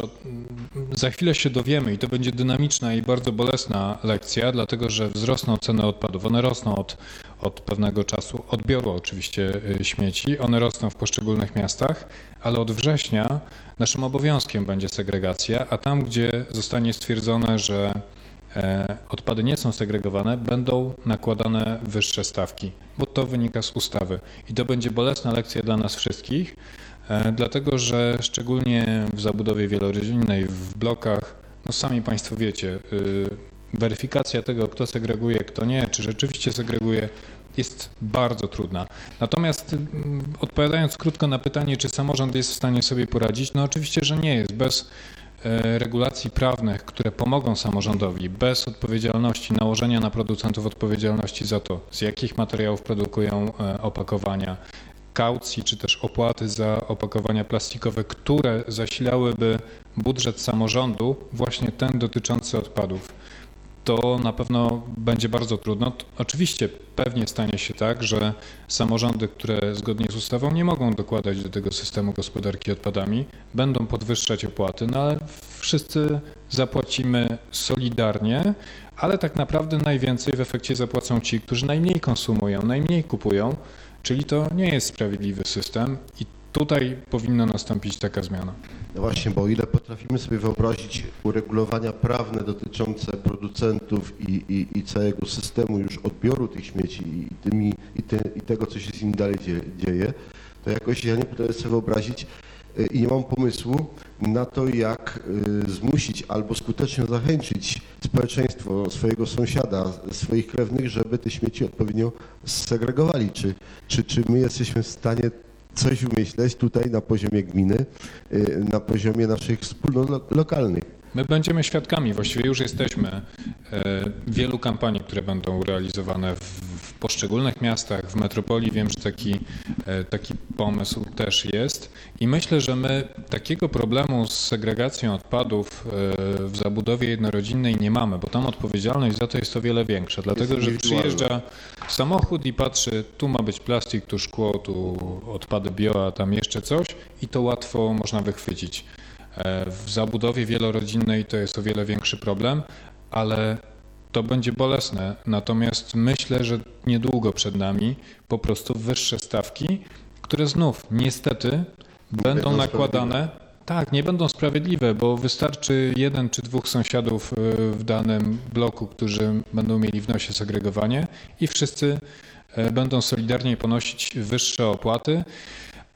za chwilę się dowiemy i to będzie dynamiczna i bardzo bolesna lekcja, dlatego że wzrosną ceny odpadów. One rosną od, od pewnego czasu, odbioru oczywiście y, śmieci, one rosną w poszczególnych miastach, ale od września naszym obowiązkiem będzie segregacja, a tam, gdzie zostanie stwierdzone, że e, odpady nie są segregowane, będą nakładane wyższe stawki, bo to wynika z ustawy. I to będzie bolesna lekcja dla nas wszystkich, dlatego że szczególnie w zabudowie wielorodzinnej, w blokach, no sami Państwo wiecie, y, weryfikacja tego, kto segreguje, kto nie, czy rzeczywiście segreguje, jest bardzo trudna. Natomiast mm, odpowiadając krótko na pytanie, czy samorząd jest w stanie sobie poradzić, no oczywiście, że nie jest. Bez e, regulacji prawnych, które pomogą samorządowi, bez odpowiedzialności, nałożenia na producentów odpowiedzialności za to, z jakich materiałów produkują e, opakowania, kaucji czy też opłaty za opakowania plastikowe, które zasilałyby budżet samorządu, właśnie ten dotyczący odpadów. to na pewno będzie bardzo trudno. Oczywiście pewnie stanie się tak, że samorządy, które zgodnie z ustawą nie mogą dokładać do tego systemu gospodarki odpadami, będą podwyższać opłaty, no ale wszyscy zapłacimy solidarnie, ale tak naprawdę najwięcej w efekcie zapłacą ci, którzy najmniej konsumują, najmniej kupują, czyli to nie jest sprawiedliwy system i tutaj powinna nastąpić taka zmiana. No właśnie, bo o ile potrafimy sobie wyobrazić uregulowania prawne dotyczące producentów i, i, i całego systemu już odbioru tych śmieci i, tymi, i, te, i tego, co się z nimi dalej dzie, dzieje, to jakoś ja nie potrafię sobie wyobrazić y, i nie mam pomysłu na to, jak y, zmusić albo skutecznie zachęcić społeczeństwo, swojego sąsiada, swoich krewnych, żeby te śmieci odpowiednio segregowali. Czy, czy, czy my jesteśmy w stanie coś umyśleć tutaj na poziomie gminy, y, na poziomie naszych wspólnot lo- lokalnych. My będziemy świadkami, właściwie już jesteśmy e, wielu kampanii, które będą realizowane w poszczególnych miastach, w metropolii. Wiem, że taki, e, taki pomysł też jest i myślę, że my takiego problemu z segregacją odpadów e, w zabudowie jednorodzinnej nie mamy, bo tam odpowiedzialność za to jest o wiele większa, dlatego że przyjeżdża samochód i patrzy, tu ma być plastik, tu szkło, tu odpady bio, a tam jeszcze coś i to łatwo można wychwycić. E, W zabudowie wielorodzinnej to jest o wiele większy problem, ale to będzie bolesne. Natomiast myślę, że niedługo przed nami po prostu wyższe stawki, które znów niestety będą nakładane. Tak, nie będą sprawiedliwe, bo wystarczy jeden czy dwóch sąsiadów e, w danym bloku, którzy będą mieli w nosie segregowanie i wszyscy e, będą solidarnie ponosić wyższe opłaty.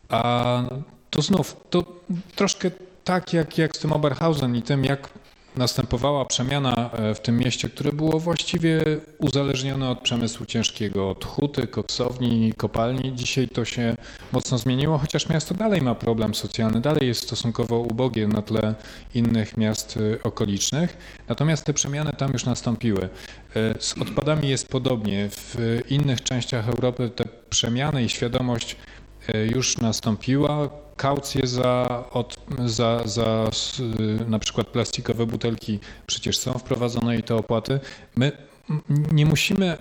A to znów, to troszkę tak jak, jak z tym Oberhausen i tym, jak następowała przemiana e, w tym mieście, które było właściwie uzależnione od przemysłu ciężkiego, od huty, koksowni, kopalni. Dzisiaj to się mocno zmieniło, chociaż miasto dalej ma problem socjalny, dalej jest stosunkowo ubogie na tle innych miast e, okolicznych. Natomiast te przemiany tam już nastąpiły. E, Z odpadami jest podobnie. W innych częściach Europy te przemiany i świadomość już nastąpiła. Kaucje za, od, za, za na przykład plastikowe butelki przecież są wprowadzone i te opłaty. My nie musimy e,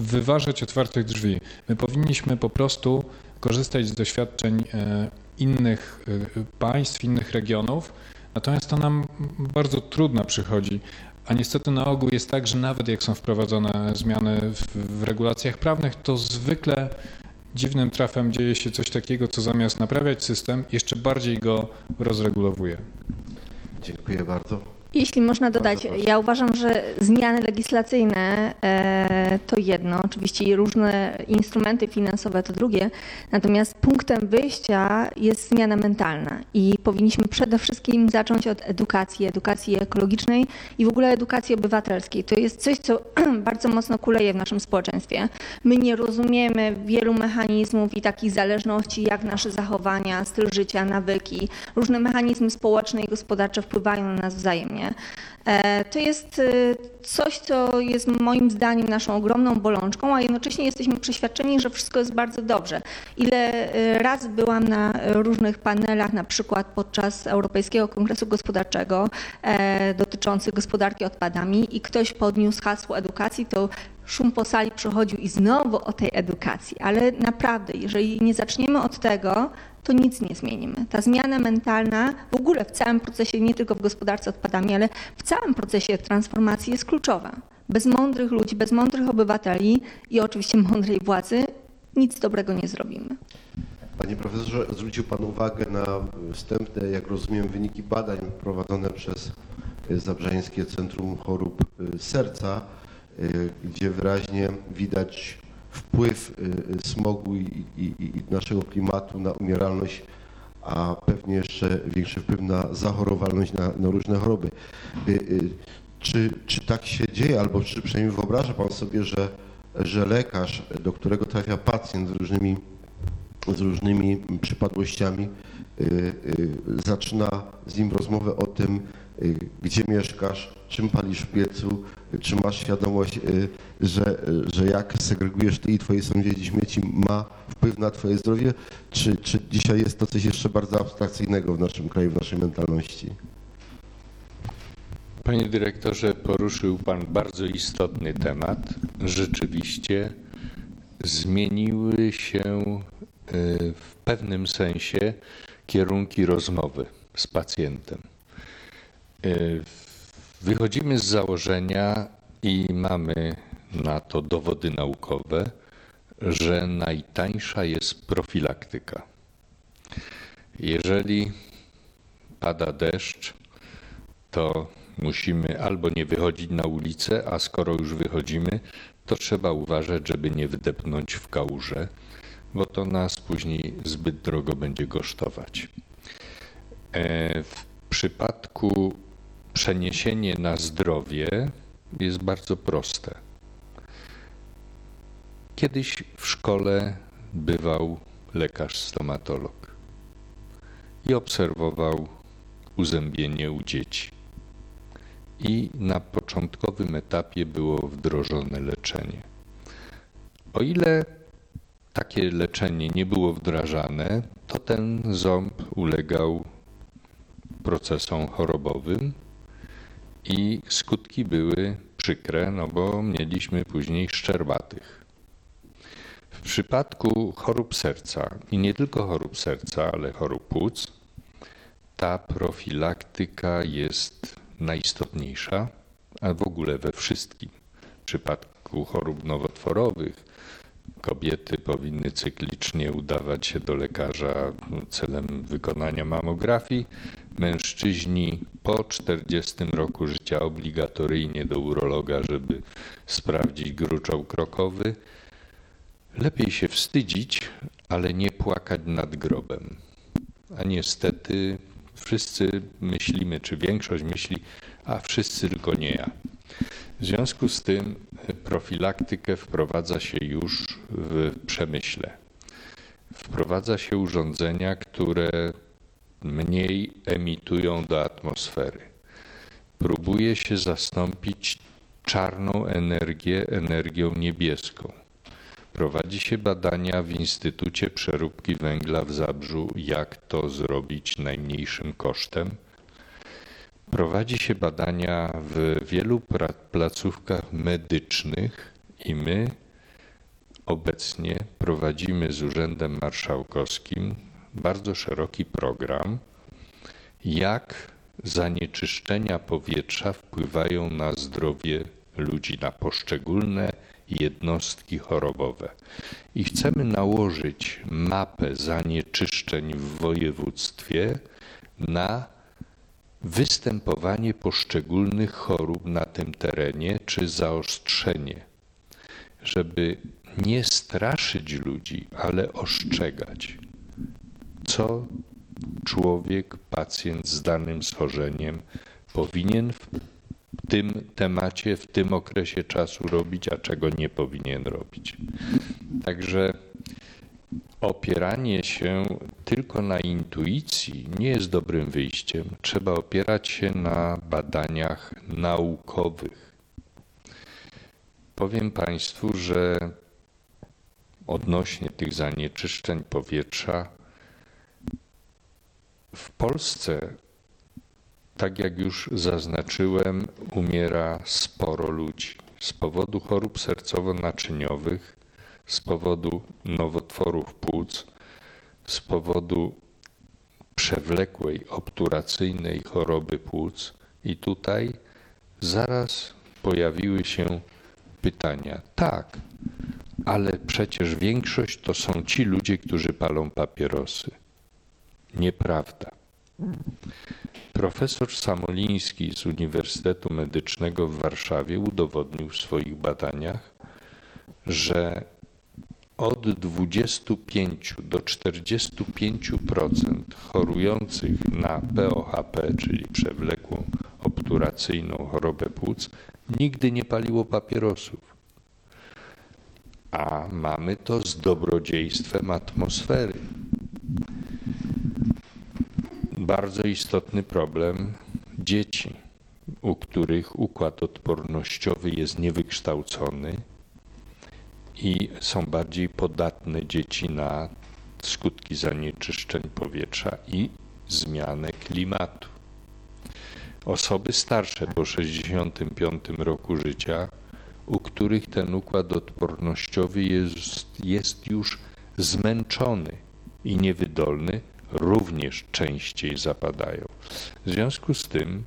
wyważać otwartych drzwi. My powinniśmy po prostu korzystać z doświadczeń e, innych e, państw, innych regionów. Natomiast to nam bardzo trudno przychodzi. A niestety na ogół jest tak, że nawet jak są wprowadzone zmiany w, w regulacjach prawnych, to zwykle dziwnym trafem dzieje się coś takiego, co zamiast naprawiać system, jeszcze bardziej go rozregulowuje. Dziękuję bardzo. Jeśli można dodać, ja uważam, że zmiany legislacyjne e, to jedno, oczywiście różne instrumenty finansowe to drugie, natomiast punktem wyjścia jest zmiana mentalna i powinniśmy przede wszystkim zacząć od edukacji, edukacji ekologicznej i w ogóle edukacji obywatelskiej. To jest coś, co <clears throat> bardzo mocno kuleje w naszym społeczeństwie. My nie rozumiemy wielu mechanizmów i takich zależności, jak nasze zachowania, styl życia, nawyki, różne mechanizmy społeczne i gospodarcze wpływają na nas wzajemnie. E, To jest e, coś, co jest moim zdaniem naszą ogromną bolączką, a jednocześnie jesteśmy przeświadczeni, że wszystko jest bardzo dobrze. Ile e, razy byłam na różnych panelach, na przykład podczas Europejskiego Kongresu Gospodarczego dotyczących gospodarki odpadami i ktoś podniósł hasło edukacji, to szum po sali przechodził i znowu o tej edukacji. Ale naprawdę, jeżeli nie zaczniemy od tego, to nic nie zmienimy. Ta zmiana mentalna w ogóle w całym procesie, nie tylko w gospodarce odpadami, ale w całym procesie transformacji jest kluczowa. Bez mądrych ludzi, bez mądrych obywateli i oczywiście mądrej władzy nic dobrego nie zrobimy. Panie profesorze, zwrócił Pan uwagę na wstępne, jak rozumiem, wyniki badań prowadzone przez y, Zabrzeńskie Centrum Chorób y, Serca, y, gdzie wyraźnie widać wpływ y, smogu i, i, i naszego klimatu na umieralność, a pewnie jeszcze większy wpływ na zachorowalność na, na różne choroby. Y, y, Czy, czy tak się dzieje, albo czy przynajmniej wyobraża Pan sobie, że, że lekarz, do którego trafia pacjent z różnymi z różnymi przypadłościami, y, y, zaczyna z nim rozmowę o tym, y, gdzie mieszkasz, czym palisz w piecu, y, czy masz świadomość, y, że, że jak segregujesz ty i twoi sąsiedzi śmieci ma wpływ na twoje zdrowie, czy, czy dzisiaj jest to coś jeszcze bardzo abstrakcyjnego w naszym kraju, w naszej mentalności? Panie dyrektorze, poruszył Pan bardzo istotny temat. Rzeczywiście zmieniły się y, w pewnym sensie kierunki rozmowy z pacjentem. Y, Wychodzimy z założenia i mamy na to dowody naukowe, że najtańsza jest profilaktyka. Jeżeli pada deszcz, to musimy albo nie wychodzić na ulicę, a skoro już wychodzimy, to trzeba uważać, żeby nie wdepnąć w kałużę, bo to nas później zbyt drogo będzie kosztować. E, W przypadku przeniesienia na zdrowie jest bardzo proste. Kiedyś w szkole bywał lekarz stomatolog i obserwował uzębienie u dzieci. I na początkowym etapie było wdrożone leczenie. O ile takie leczenie nie było wdrażane, to ten ząb ulegał procesom chorobowym i skutki były przykre, no bo mieliśmy później szczerbatych. W przypadku chorób serca i nie tylko chorób serca, ale chorób płuc, ta profilaktyka jest najistotniejsza, a w ogóle we wszystkim. W przypadku chorób nowotworowych kobiety powinny cyklicznie udawać się do lekarza celem wykonania mamografii. Mężczyźni po 40 roku życia obligatoryjnie do urologa, żeby sprawdzić gruczoł krokowy. Lepiej się wstydzić, ale nie płakać nad grobem. A niestety wszyscy myślimy, czy większość myśli, a wszyscy tylko nie ja. W związku z tym profilaktykę wprowadza się już w przemyśle. Wprowadza się urządzenia, które mniej emitują do atmosfery. Próbuje się zastąpić czarną energię energią niebieską. Prowadzi się badania w Instytucie Przeróbki Węgla w Zabrzu, jak to zrobić najmniejszym kosztem. Prowadzi się badania w wielu placówkach medycznych i my obecnie prowadzimy z Urzędem Marszałkowskim bardzo szeroki program, jak zanieczyszczenia powietrza wpływają na zdrowie ludzi, na poszczególne jednostki chorobowe. I chcemy nałożyć mapę zanieczyszczeń w województwie na występowanie poszczególnych chorób na tym terenie czy zaostrzenie, żeby nie straszyć ludzi, ale ostrzegać, co człowiek, pacjent z danym schorzeniem powinien w tym temacie, w tym okresie czasu robić, a czego nie powinien robić. Także opieranie się tylko na intuicji nie jest dobrym wyjściem. Trzeba opierać się na badaniach naukowych. Powiem Państwu, że odnośnie tych zanieczyszczeń powietrza, w Polsce, tak jak już zaznaczyłem, umiera sporo ludzi z powodu chorób sercowo-naczyniowych, z powodu nowotworów płuc, z powodu przewlekłej obturacyjnej choroby płuc. I tutaj zaraz pojawiły się pytania. Tak, ale przecież większość to są ci ludzie, którzy palą papierosy. Nieprawda. Profesor Samoliński z Uniwersytetu Medycznego w Warszawie udowodnił w swoich badaniach, że od 25 do 45% chorujących na POHP, czyli przewlekłą obturacyjną chorobę płuc, nigdy nie paliło papierosów. A mamy to z dobrodziejstwem atmosfery. Bardzo istotny problem dzieci, u których układ odpornościowy jest niewykształcony i są bardziej podatne dzieci na skutki zanieczyszczeń powietrza i zmianę klimatu. Osoby starsze po 65 roku życia, u których ten układ odpornościowy jest, jest już zmęczony i niewydolny, również częściej zapadają. W związku z tym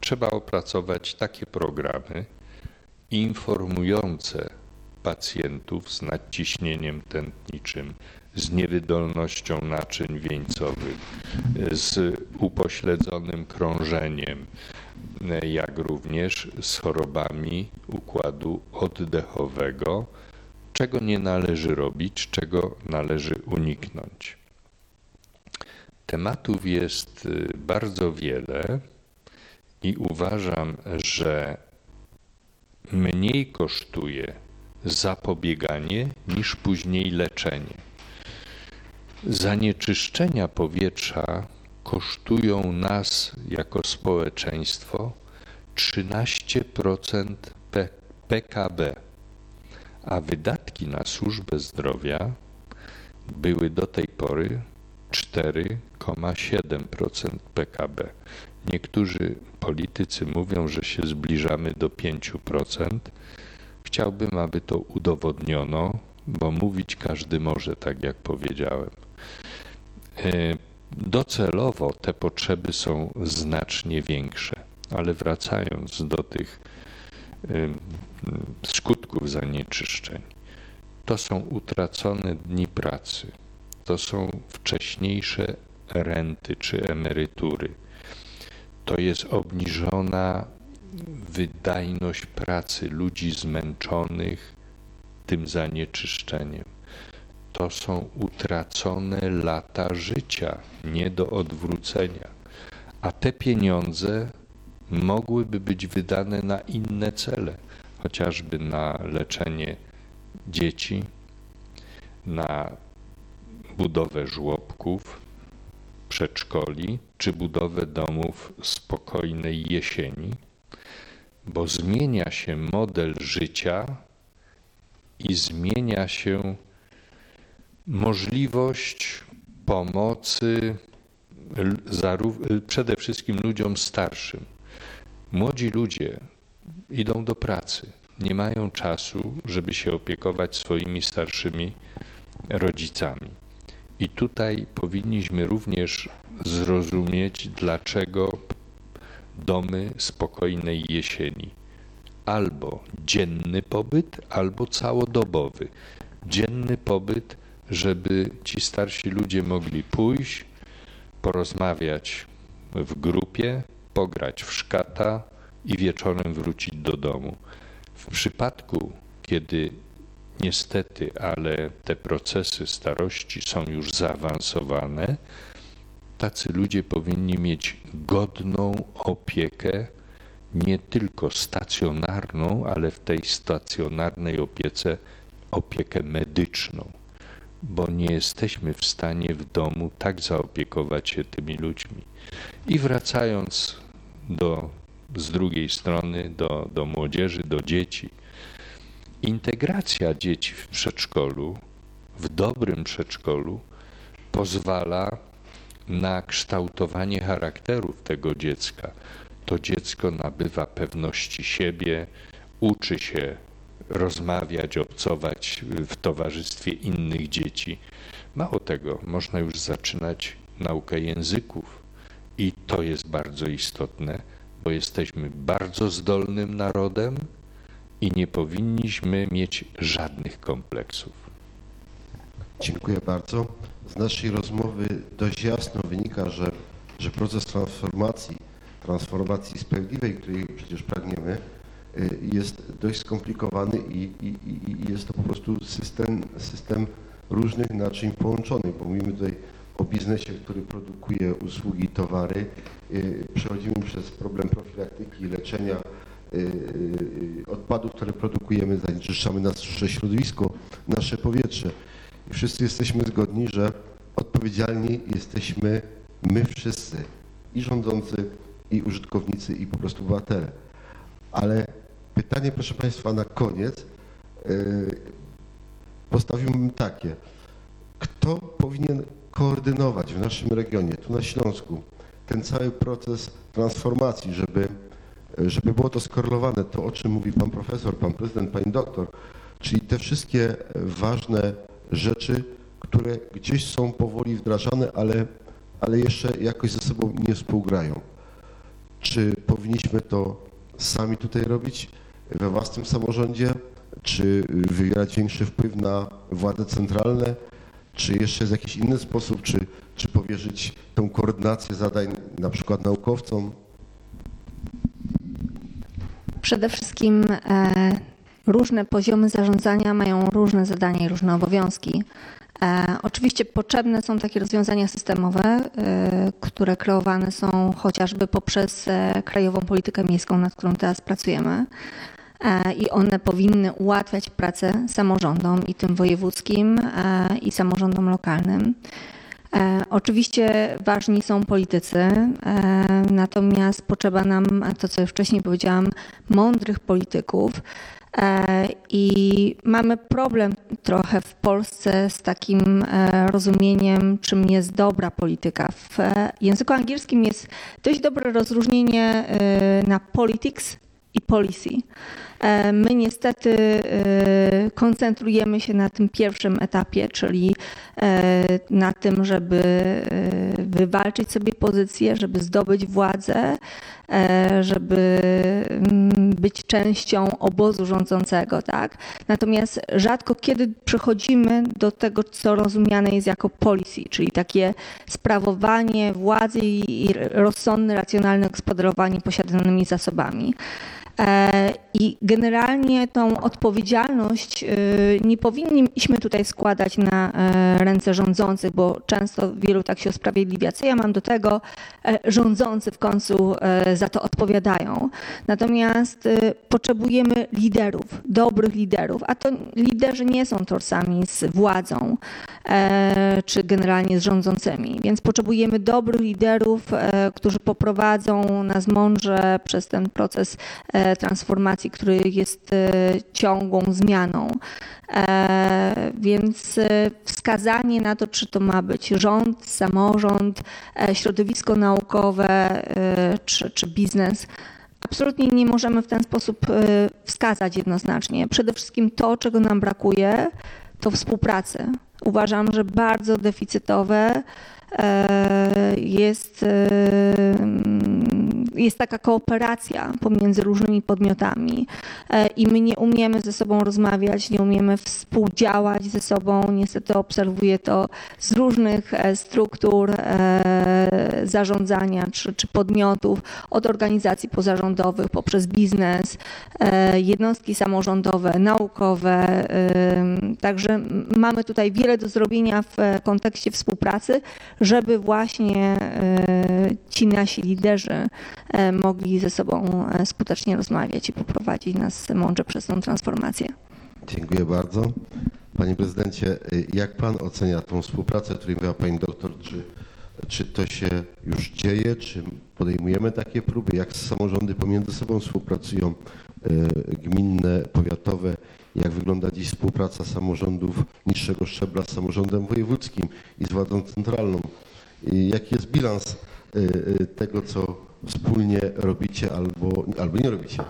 trzeba opracować takie programy informujące pacjentów z nadciśnieniem tętniczym, z niewydolnością naczyń wieńcowych, z upośledzonym krążeniem, jak również z chorobami układu oddechowego, czego nie należy robić, czego należy uniknąć. Tematów jest y, bardzo wiele i uważam, że mniej kosztuje zapobieganie niż później leczenie. Zanieczyszczenia powietrza kosztują nas jako społeczeństwo 13% P- PKB, a wydatki na służbę zdrowia były do tej pory 4,7% PKB. Niektórzy politycy mówią, że się zbliżamy do 5%. Chciałbym, aby to udowodniono, bo mówić każdy może, tak jak powiedziałem. E, Docelowo te potrzeby są znacznie większe, ale wracając do tych em, skutków zanieczyszczeń, to są utracone dni pracy, to są wcześniejsze renty czy emerytury, to jest obniżona wydajność pracy ludzi zmęczonych tym zanieczyszczeniem. To są utracone lata życia, nie do odwrócenia. A te pieniądze mogłyby być wydane na inne cele, chociażby na leczenie dzieci, na budowę żłobków, przedszkoli czy budowę domów spokojnej jesieni, bo zmienia się model życia i zmienia się możliwość pomocy przede wszystkim ludziom starszym. Młodzi ludzie idą do pracy, nie mają czasu, żeby się opiekować swoimi starszymi rodzicami. I tutaj powinniśmy również zrozumieć, dlaczego domy spokojnej jesieni albo dzienny pobyt, albo całodobowy. Dzienny pobyt, żeby ci starsi ludzie mogli pójść, porozmawiać w grupie, pograć w szkata i wieczorem wrócić do domu. W przypadku, kiedy niestety, ale te procesy starości są już zaawansowane, tacy ludzie powinni mieć godną opiekę, nie tylko stacjonarną, ale w tej stacjonarnej opiece opiekę medyczną, bo nie jesteśmy w stanie w domu tak zaopiekować się tymi ludźmi. I wracając do, z drugiej strony do, do młodzieży, do dzieci, integracja dzieci w przedszkolu, w dobrym przedszkolu, pozwala na kształtowanie charakterów tego dziecka. To dziecko nabywa pewności siebie, uczy się rozmawiać, obcować w towarzystwie innych dzieci. Mało tego, można już zaczynać naukę języków. I to jest bardzo istotne, bo jesteśmy bardzo zdolnym narodem i nie powinniśmy mieć żadnych kompleksów. Dziękuję bardzo. Z naszej rozmowy dość jasno wynika, że, że proces transformacji, transformacji sprawiedliwej, której przecież pragniemy, y, jest dość skomplikowany i, i, i i jest to po prostu system, system różnych naczyń połączonych, bo mówimy tutaj o biznesie, który produkuje usługi, towary. Y, Przechodzimy przez problem profilaktyki, leczenia y, y, odpadów, które produkujemy, zanieczyszczamy nasze środowisko, nasze powietrze. I wszyscy jesteśmy zgodni, że odpowiedzialni jesteśmy my wszyscy, i rządzący, i użytkownicy, i po prostu obywatele. Ale pytanie, proszę Państwa, na koniec yy, postawiłbym takie. Kto powinien koordynować w naszym regionie, tu na Śląsku, ten cały proces transformacji, żeby, żeby było to skorelowane, to o czym mówi pan profesor, pan prezydent, pani doktor, czyli te wszystkie ważne rzeczy, które gdzieś są powoli wdrażane, ale, ale jeszcze jakoś ze sobą nie współgrają. Czy powinniśmy to sami tutaj robić we własnym samorządzie, czy wywierać większy wpływ na władze centralne, czy jeszcze jest jakiś inny sposób, czy, czy powierzyć tę koordynację zadań na przykład naukowcom? Przede wszystkim e, różne poziomy zarządzania mają różne zadania i różne obowiązki. E, oczywiście potrzebne są takie rozwiązania systemowe, e, które kreowane są chociażby poprzez krajową politykę miejską, nad którą teraz pracujemy. I one powinny ułatwiać pracę samorządom i tym wojewódzkim, i samorządom lokalnym. E, Oczywiście ważni są politycy, e, natomiast potrzeba nam, to co już wcześniej powiedziałam, mądrych polityków. E, I mamy problem trochę w Polsce z takim rozumieniem, czym jest dobra polityka. W języku angielskim jest dość dobre rozróżnienie na politics i policy. E, My niestety e, koncentrujemy się na tym pierwszym etapie, czyli e, na tym, żeby wywalczyć sobie pozycję, żeby zdobyć władzę, żeby mm, być częścią obozu rządzącego, tak? Natomiast rzadko kiedy przechodzimy do tego, co rozumiane jest jako policy, czyli takie sprawowanie władzy i rozsądne, racjonalne gospodarowanie posiadanymi zasobami. E, I generalnie tą odpowiedzialność y, nie powinniśmy tutaj składać na e, ręce rządzących, bo często wielu tak się usprawiedliwia. Co ja mam do tego? E, Rządzący w końcu za to odpowiadają. Natomiast y, potrzebujemy liderów, dobrych liderów, a to liderzy nie są torsami z władzą czy generalnie z rządzącymi. Więc potrzebujemy dobrych liderów, którzy poprowadzą nas mądrze przez ten proces transformacji, który jest e, ciągłą zmianą. E, Więc e, wskazanie na to, czy to ma być rząd, samorząd, środowisko naukowe czy, czy biznes, absolutnie nie możemy w ten sposób wskazać jednoznacznie. Przede wszystkim to, czego nam brakuje, to współpracy. Uważam, że bardzo deficytowe jest, jest taka kooperacja pomiędzy różnymi podmiotami e, i my nie umiemy ze sobą rozmawiać, nie umiemy współdziałać ze sobą. Niestety obserwuję to z różnych e, struktur e, zarządzania czy, czy podmiotów, od organizacji pozarządowych poprzez biznes, jednostki samorządowe, naukowe. Także mamy tutaj wiele do zrobienia w kontekście współpracy, żeby właśnie ci nasi liderzy mogli ze sobą e, skutecznie rozmawiać i poprowadzić nas mądrze przez tą transformację. Dziękuję bardzo. Panie prezydencie, y, jak pan ocenia tą współpracę, o której mówiła pani doktor? Czy, czy to się już dzieje? Czy podejmujemy takie próby? Jak samorządy pomiędzy sobą współpracują? Gminne, powiatowe? Jak wygląda dziś współpraca samorządów niższego szczebla z samorządem wojewódzkim i z władzą centralną? Jaki jest bilans tego, co wspólnie robicie albo, albo nie robicie?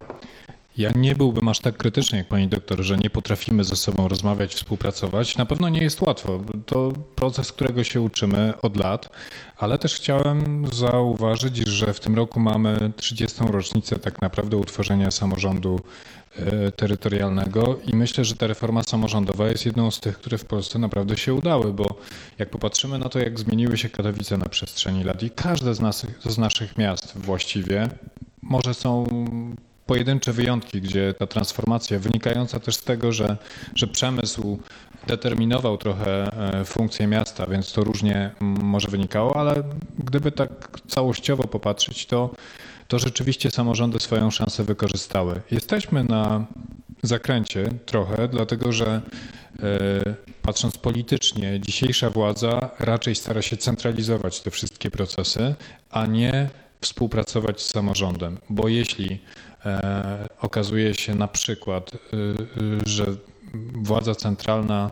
Ja nie byłbym aż tak krytyczny jak pani doktor, że nie potrafimy ze sobą rozmawiać, współpracować. Na pewno nie jest łatwo. To proces, którego się uczymy od lat, ale też chciałem zauważyć, że w tym roku mamy 30. rocznicę tak naprawdę utworzenia samorządu e, terytorialnego i myślę, że ta reforma samorządowa jest jedną z tych, które w Polsce naprawdę się udały, bo jak popatrzymy na to, jak zmieniły się Katowice na przestrzeni lat i każde z, nas, z naszych miast właściwie, może są pojedyncze wyjątki, gdzie ta transformacja wynikająca też z tego, że, że przemysł determinował trochę e, funkcję miasta, więc to różnie może wynikało, ale gdyby tak całościowo popatrzeć, to, to rzeczywiście samorządy swoją szansę wykorzystały. Jesteśmy na zakręcie trochę, dlatego że e, patrząc politycznie, dzisiejsza władza raczej stara się centralizować te wszystkie procesy, a nie współpracować z samorządem, bo jeśli okazuje się na przykład, y, y, że władza centralna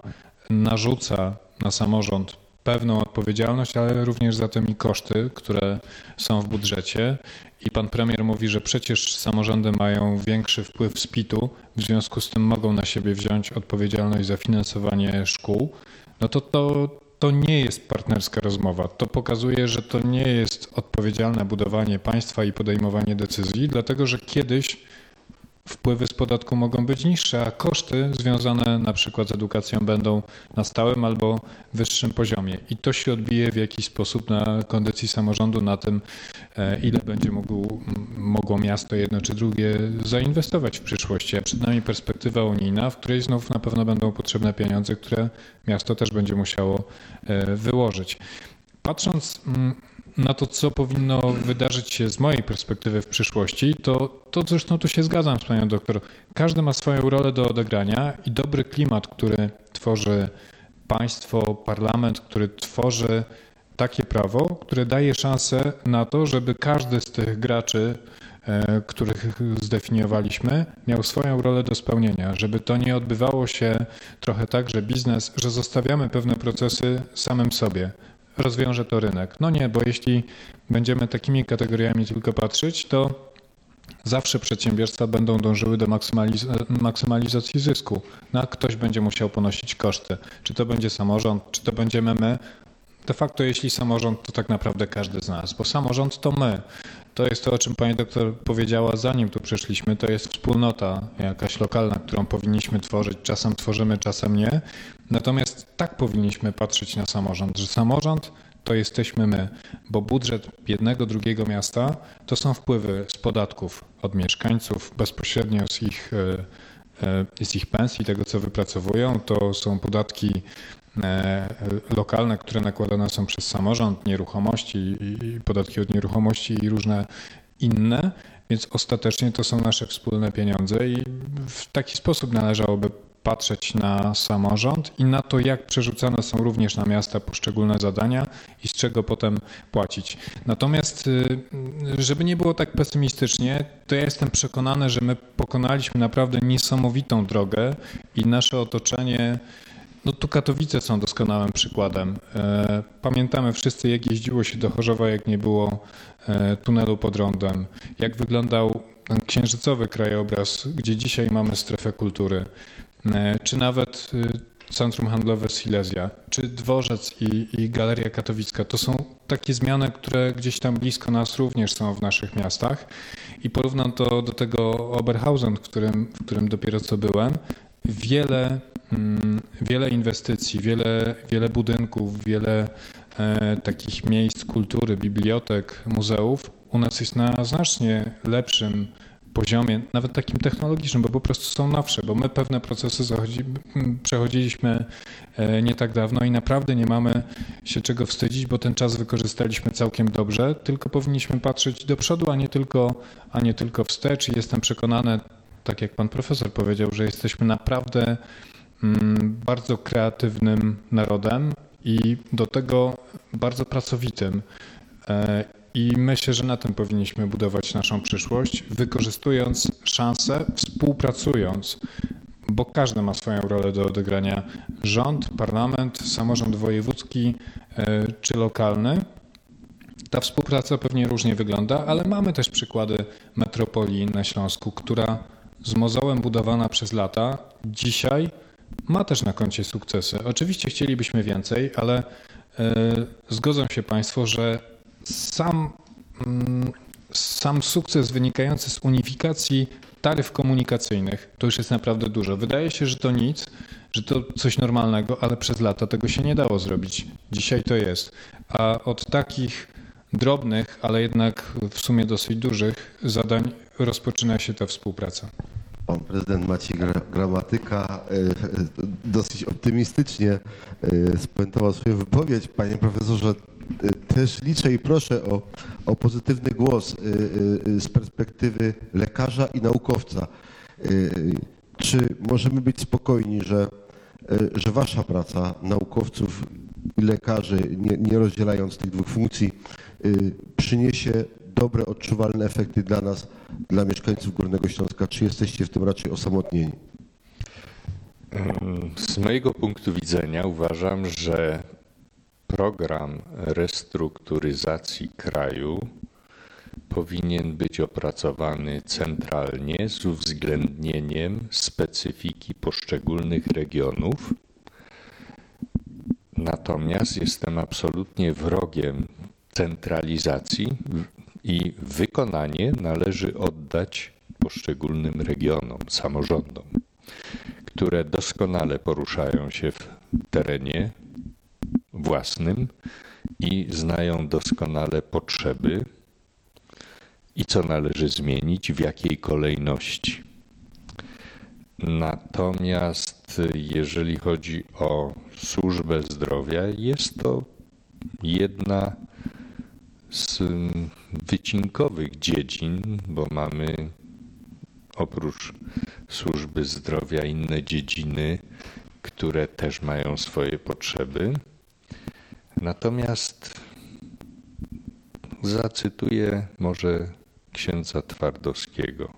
narzuca na samorząd pewną odpowiedzialność, ale również za tym i koszty, które są w budżecie. I pan premier mówi, że przecież samorządy mają większy wpływ z PIT-u, w związku z tym mogą na siebie wziąć odpowiedzialność za finansowanie szkół. No to to, to nie jest partnerska rozmowa. To pokazuje, że to nie jest odpowiedzialne budowanie państwa i podejmowanie decyzji, dlatego że kiedyś wpływy z podatku mogą być niższe, a koszty związane na przykład z edukacją będą na stałym albo wyższym poziomie. I to się odbije w jakiś sposób na kondycji samorządu, na tym, e, ile będzie mogło miasto jedno czy drugie zainwestować w przyszłości. A przed nami perspektywa unijna, w której znów na pewno będą potrzebne pieniądze, które miasto też będzie musiało e, wyłożyć. Patrząc na to, co powinno wydarzyć się z mojej perspektywy w przyszłości, to, to zresztą tu się zgadzam z panią doktor. Każdy ma swoją rolę do odegrania i dobry klimat, który tworzy państwo, parlament, który tworzy takie prawo, które daje szansę na to, żeby każdy z tych graczy, e, których zdefiniowaliśmy, miał swoją rolę do spełnienia, żeby to nie odbywało się trochę tak, że biznes, że zostawiamy pewne procesy samym sobie, rozwiąże to rynek. No nie, bo jeśli będziemy takimi kategoriami tylko patrzeć, to zawsze przedsiębiorstwa będą dążyły do maksymaliz maksymalizacji zysku. No, a ktoś będzie musiał ponosić koszty. Czy to będzie samorząd, czy to będziemy my. De facto, jeśli samorząd, to tak naprawdę każdy z nas, bo samorząd to my. To jest to, o czym pani doktor powiedziała, zanim tu przyszliśmy. To jest wspólnota jakaś lokalna, którą powinniśmy tworzyć. Czasem tworzymy, czasem nie. Natomiast tak powinniśmy patrzeć na samorząd, że samorząd to jesteśmy my, bo budżet jednego, drugiego miasta to są wpływy z podatków od mieszkańców, bezpośrednio z ich, e, e, z ich pensji, tego co wypracowują. To są podatki e, lokalne, które nakładane są przez samorząd, nieruchomości, podatki od nieruchomości i różne inne. Więc ostatecznie to są nasze wspólne pieniądze i w taki sposób należałoby patrzeć na samorząd i na to, jak przerzucane są również na miasta poszczególne zadania i z czego potem płacić. Natomiast, y, żeby nie było tak pesymistycznie, to ja jestem przekonany, że my pokonaliśmy naprawdę niesamowitą drogę i nasze otoczenie. No tu Katowice są doskonałym przykładem. E, pamiętamy wszyscy, jak jeździło się do Chorzowa, jak nie było e, tunelu pod rondem, jak wyglądał księżycowy krajobraz, gdzie dzisiaj mamy strefę kultury. E, czy nawet y, Centrum Handlowe Silesia, czy Dworzec i, i Galeria Katowicka. To są takie zmiany, które gdzieś tam blisko nas również są w naszych miastach. I porównam to do tego Oberhausen, w którym, w którym dopiero co byłem. Wiele, mm, wiele inwestycji, wiele, wiele budynków, wiele e, takich miejsc kultury, bibliotek, muzeów u nas jest na znacznie lepszym poziomie, nawet takim technologicznym, bo po prostu są nowsze, bo my pewne procesy zachodzi, przechodziliśmy e, nie tak dawno i naprawdę nie mamy się czego wstydzić, bo ten czas wykorzystaliśmy całkiem dobrze, tylko powinniśmy patrzeć do przodu, a nie tylko, a nie tylko wstecz. I jestem przekonany, tak jak pan profesor powiedział, że jesteśmy naprawdę bardzo kreatywnym narodem i do tego bardzo pracowitym. I myślę, że na tym powinniśmy budować naszą przyszłość, wykorzystując szanse, współpracując, bo każdy ma swoją rolę do odegrania. Rząd, parlament, samorząd wojewódzki e, czy lokalny. Ta współpraca pewnie różnie wygląda, ale mamy też przykłady metropolii na Śląsku, która z mozołem budowana przez lata dzisiaj ma też na koncie sukcesy. Oczywiście chcielibyśmy więcej, ale e, zgodzą się Państwo, że sam, mm, sam sukces wynikający z unifikacji taryf komunikacyjnych to już jest naprawdę dużo. Wydaje się, że to nic, że to coś normalnego, ale przez lata tego się nie dało zrobić. Dzisiaj to jest. A od takich drobnych, ale jednak w sumie dosyć dużych zadań rozpoczyna się ta współpraca. Pan prezydent Maciej Gramatyka e, e, dosyć optymistycznie e, spuentował swoją wypowiedź. Panie profesorze, też liczę i proszę o, o pozytywny głos z perspektywy lekarza i naukowca. Czy możemy być spokojni, że, że wasza praca naukowców i lekarzy, nie, nie rozdzielając tych dwóch funkcji, przyniesie dobre, odczuwalne efekty dla nas, dla mieszkańców Górnego Śląska? Czy jesteście w tym raczej osamotnieni? Z mojego punktu widzenia uważam, że program restrukturyzacji kraju powinien być opracowany centralnie z uwzględnieniem specyfiki poszczególnych regionów. Natomiast jestem absolutnie wrogiem centralizacji i wykonanie należy oddać poszczególnym regionom, samorządom, które doskonale poruszają się w terenie własnym i znają doskonale potrzeby i co należy zmienić, w jakiej kolejności. Natomiast jeżeli chodzi o służbę zdrowia, jest to jedna z wycinkowych dziedzin, bo mamy oprócz służby zdrowia inne dziedziny, które też mają swoje potrzeby. Natomiast zacytuję może księdza Twardowskiego.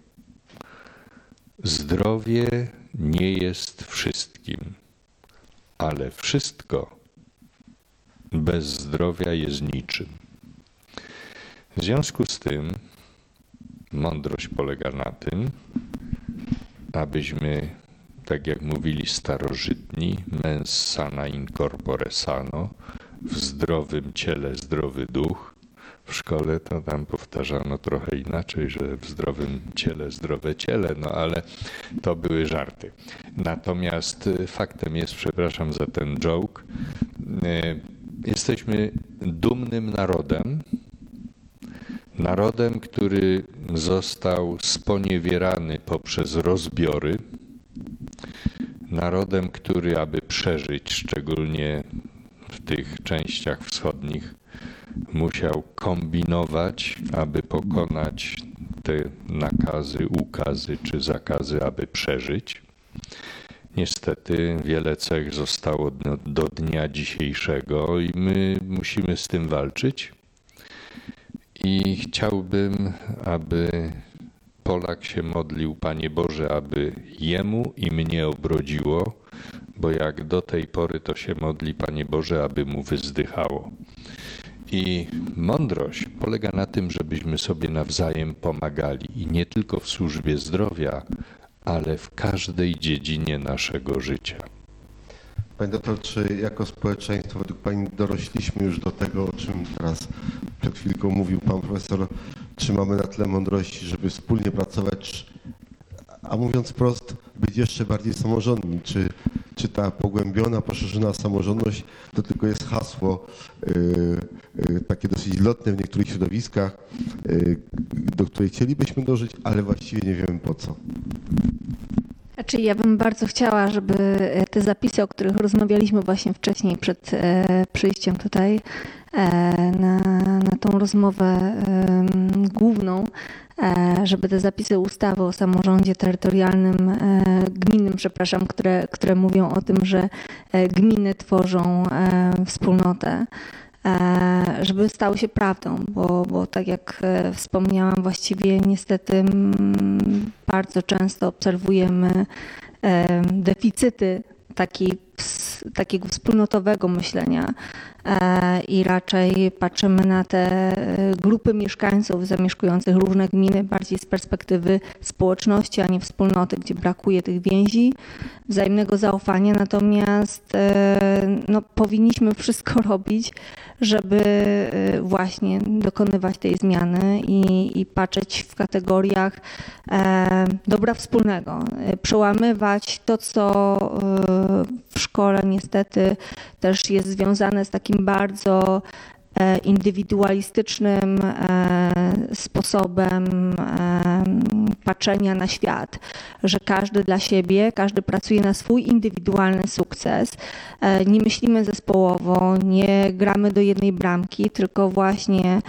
Zdrowie nie jest wszystkim, ale wszystko bez zdrowia jest niczym. W związku z tym mądrość polega na tym, abyśmy, tak jak mówili starożytni, mens sana in corpore sano, w zdrowym ciele zdrowy duch. W szkole to tam powtarzano trochę inaczej, że w zdrowym ciele zdrowe ciele, no ale to były żarty. Natomiast faktem jest, przepraszam za ten joke, jesteśmy dumnym narodem, Narodem, który został sponiewierany poprzez rozbiory, narodem, który, aby przeżyć, szczególnie tych częściach wschodnich, musiał kombinować, aby pokonać te nakazy, ukazy czy zakazy, aby przeżyć. Niestety wiele cech zostało do, dnia dzisiejszego i my musimy z tym walczyć. I chciałbym, aby Polak się modlił, Panie Boże, aby jemu i mnie obrodziło, bo jak do tej pory to się modli, Panie Boże, aby mu wyzdychało. I mądrość polega na tym, żebyśmy sobie nawzajem pomagali i nie tylko w służbie zdrowia, ale w każdej dziedzinie naszego życia. Panie doktor, czy jako społeczeństwo według Pani dorośliśmy już do tego, o czym teraz przed chwilką mówił Pan Profesor, czy mamy na tyle mądrości, żeby wspólnie pracować, a mówiąc wprost, być jeszcze bardziej samorządni? Czy, czy ta pogłębiona, poszerzona samorządność to tylko jest hasło yy, yy, takie dosyć lotne w niektórych środowiskach, yy, do której chcielibyśmy dążyć, ale właściwie nie wiemy po co? Znaczy, ja bym bardzo chciała, żeby te zapisy, o których rozmawialiśmy właśnie wcześniej przed przyjściem tutaj na, na tą rozmowę główną, żeby te zapisy ustawy o samorządzie terytorialnym, gminnym, przepraszam, które, które mówią o tym, że gminy tworzą wspólnotę, żeby stały się prawdą, bo, bo tak jak wspomniałam, właściwie niestety bardzo często obserwujemy deficyty takiej, takiego wspólnotowego myślenia i raczej patrzymy na te grupy mieszkańców zamieszkujących różne gminy bardziej z perspektywy społeczności, a nie wspólnoty, gdzie brakuje tych więzi, wzajemnego zaufania. Natomiast no, powinniśmy wszystko <laughs> robić, żeby właśnie dokonywać tej zmiany i, i patrzeć w kategoriach dobra wspólnego, przełamywać to, co w szkole niestety też jest związane z takim bardzo indywidualistycznym sposobem patrzenia na świat, że każdy dla siebie, każdy pracuje na swój indywidualny sukces. Nie myślimy zespołowo, nie gramy do jednej bramki, tylko właśnie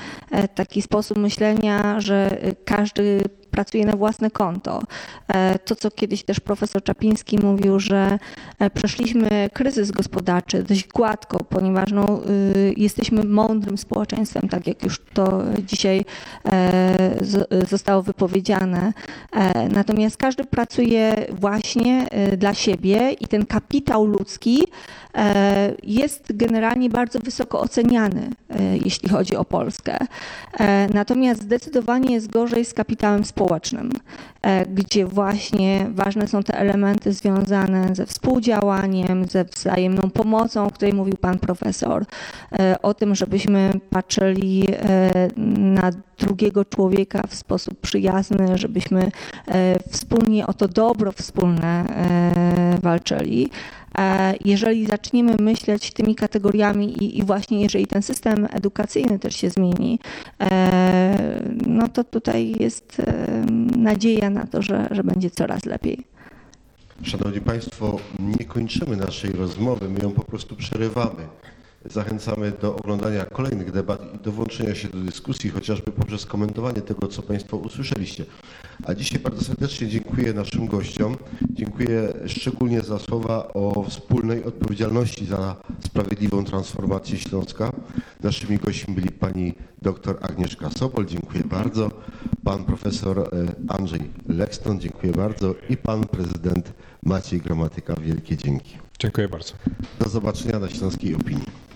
taki sposób myślenia, że każdy pracuje na własne konto. E, To, co kiedyś też profesor Czapiński mówił, że e, przeszliśmy kryzys gospodarczy dość gładko, ponieważ no, y, jesteśmy mądrym społeczeństwem, tak jak już to dzisiaj e, z- zostało wypowiedziane. Natomiast każdy pracuje właśnie e, dla siebie i ten kapitał ludzki jest generalnie bardzo wysoko oceniany, jeśli chodzi o Polskę. Natomiast zdecydowanie jest gorzej z kapitałem społecznym, e, gdzie właśnie ważne są te elementy związane ze współdziałaniem, ze wzajemną pomocą, o której mówił pan profesor, e, o tym, żebyśmy patrzyli e, na drugiego człowieka w sposób przyjazny, żebyśmy wspólnie o to dobro wspólne walczyli. E, Jeżeli zaczniemy myśleć tymi kategoriami i, i właśnie jeżeli ten system edukacyjny też się zmieni, e, no to tutaj jest e, nadzieja na to, że, że będzie coraz lepiej. Szanowni Państwo, nie kończymy naszej rozmowy, my ją po prostu przerywamy. Zachęcamy do oglądania kolejnych debat i do włączenia się do dyskusji, chociażby poprzez komentowanie tego, co Państwo usłyszeliście. A dzisiaj bardzo serdecznie dziękuję naszym gościom. Dziękuję szczególnie za słowa o wspólnej odpowiedzialności za sprawiedliwą transformację Śląska. Naszymi gośćmi byli pani dr Agnieszka Sobol, dziękuję bardzo, pan profesor e, Andrzej Lekston, dziękuję bardzo i pan prezydent Maciej Gramatyka, wielkie dzięki. Dziękuję bardzo. Do zobaczenia na Śląskiej Opinii.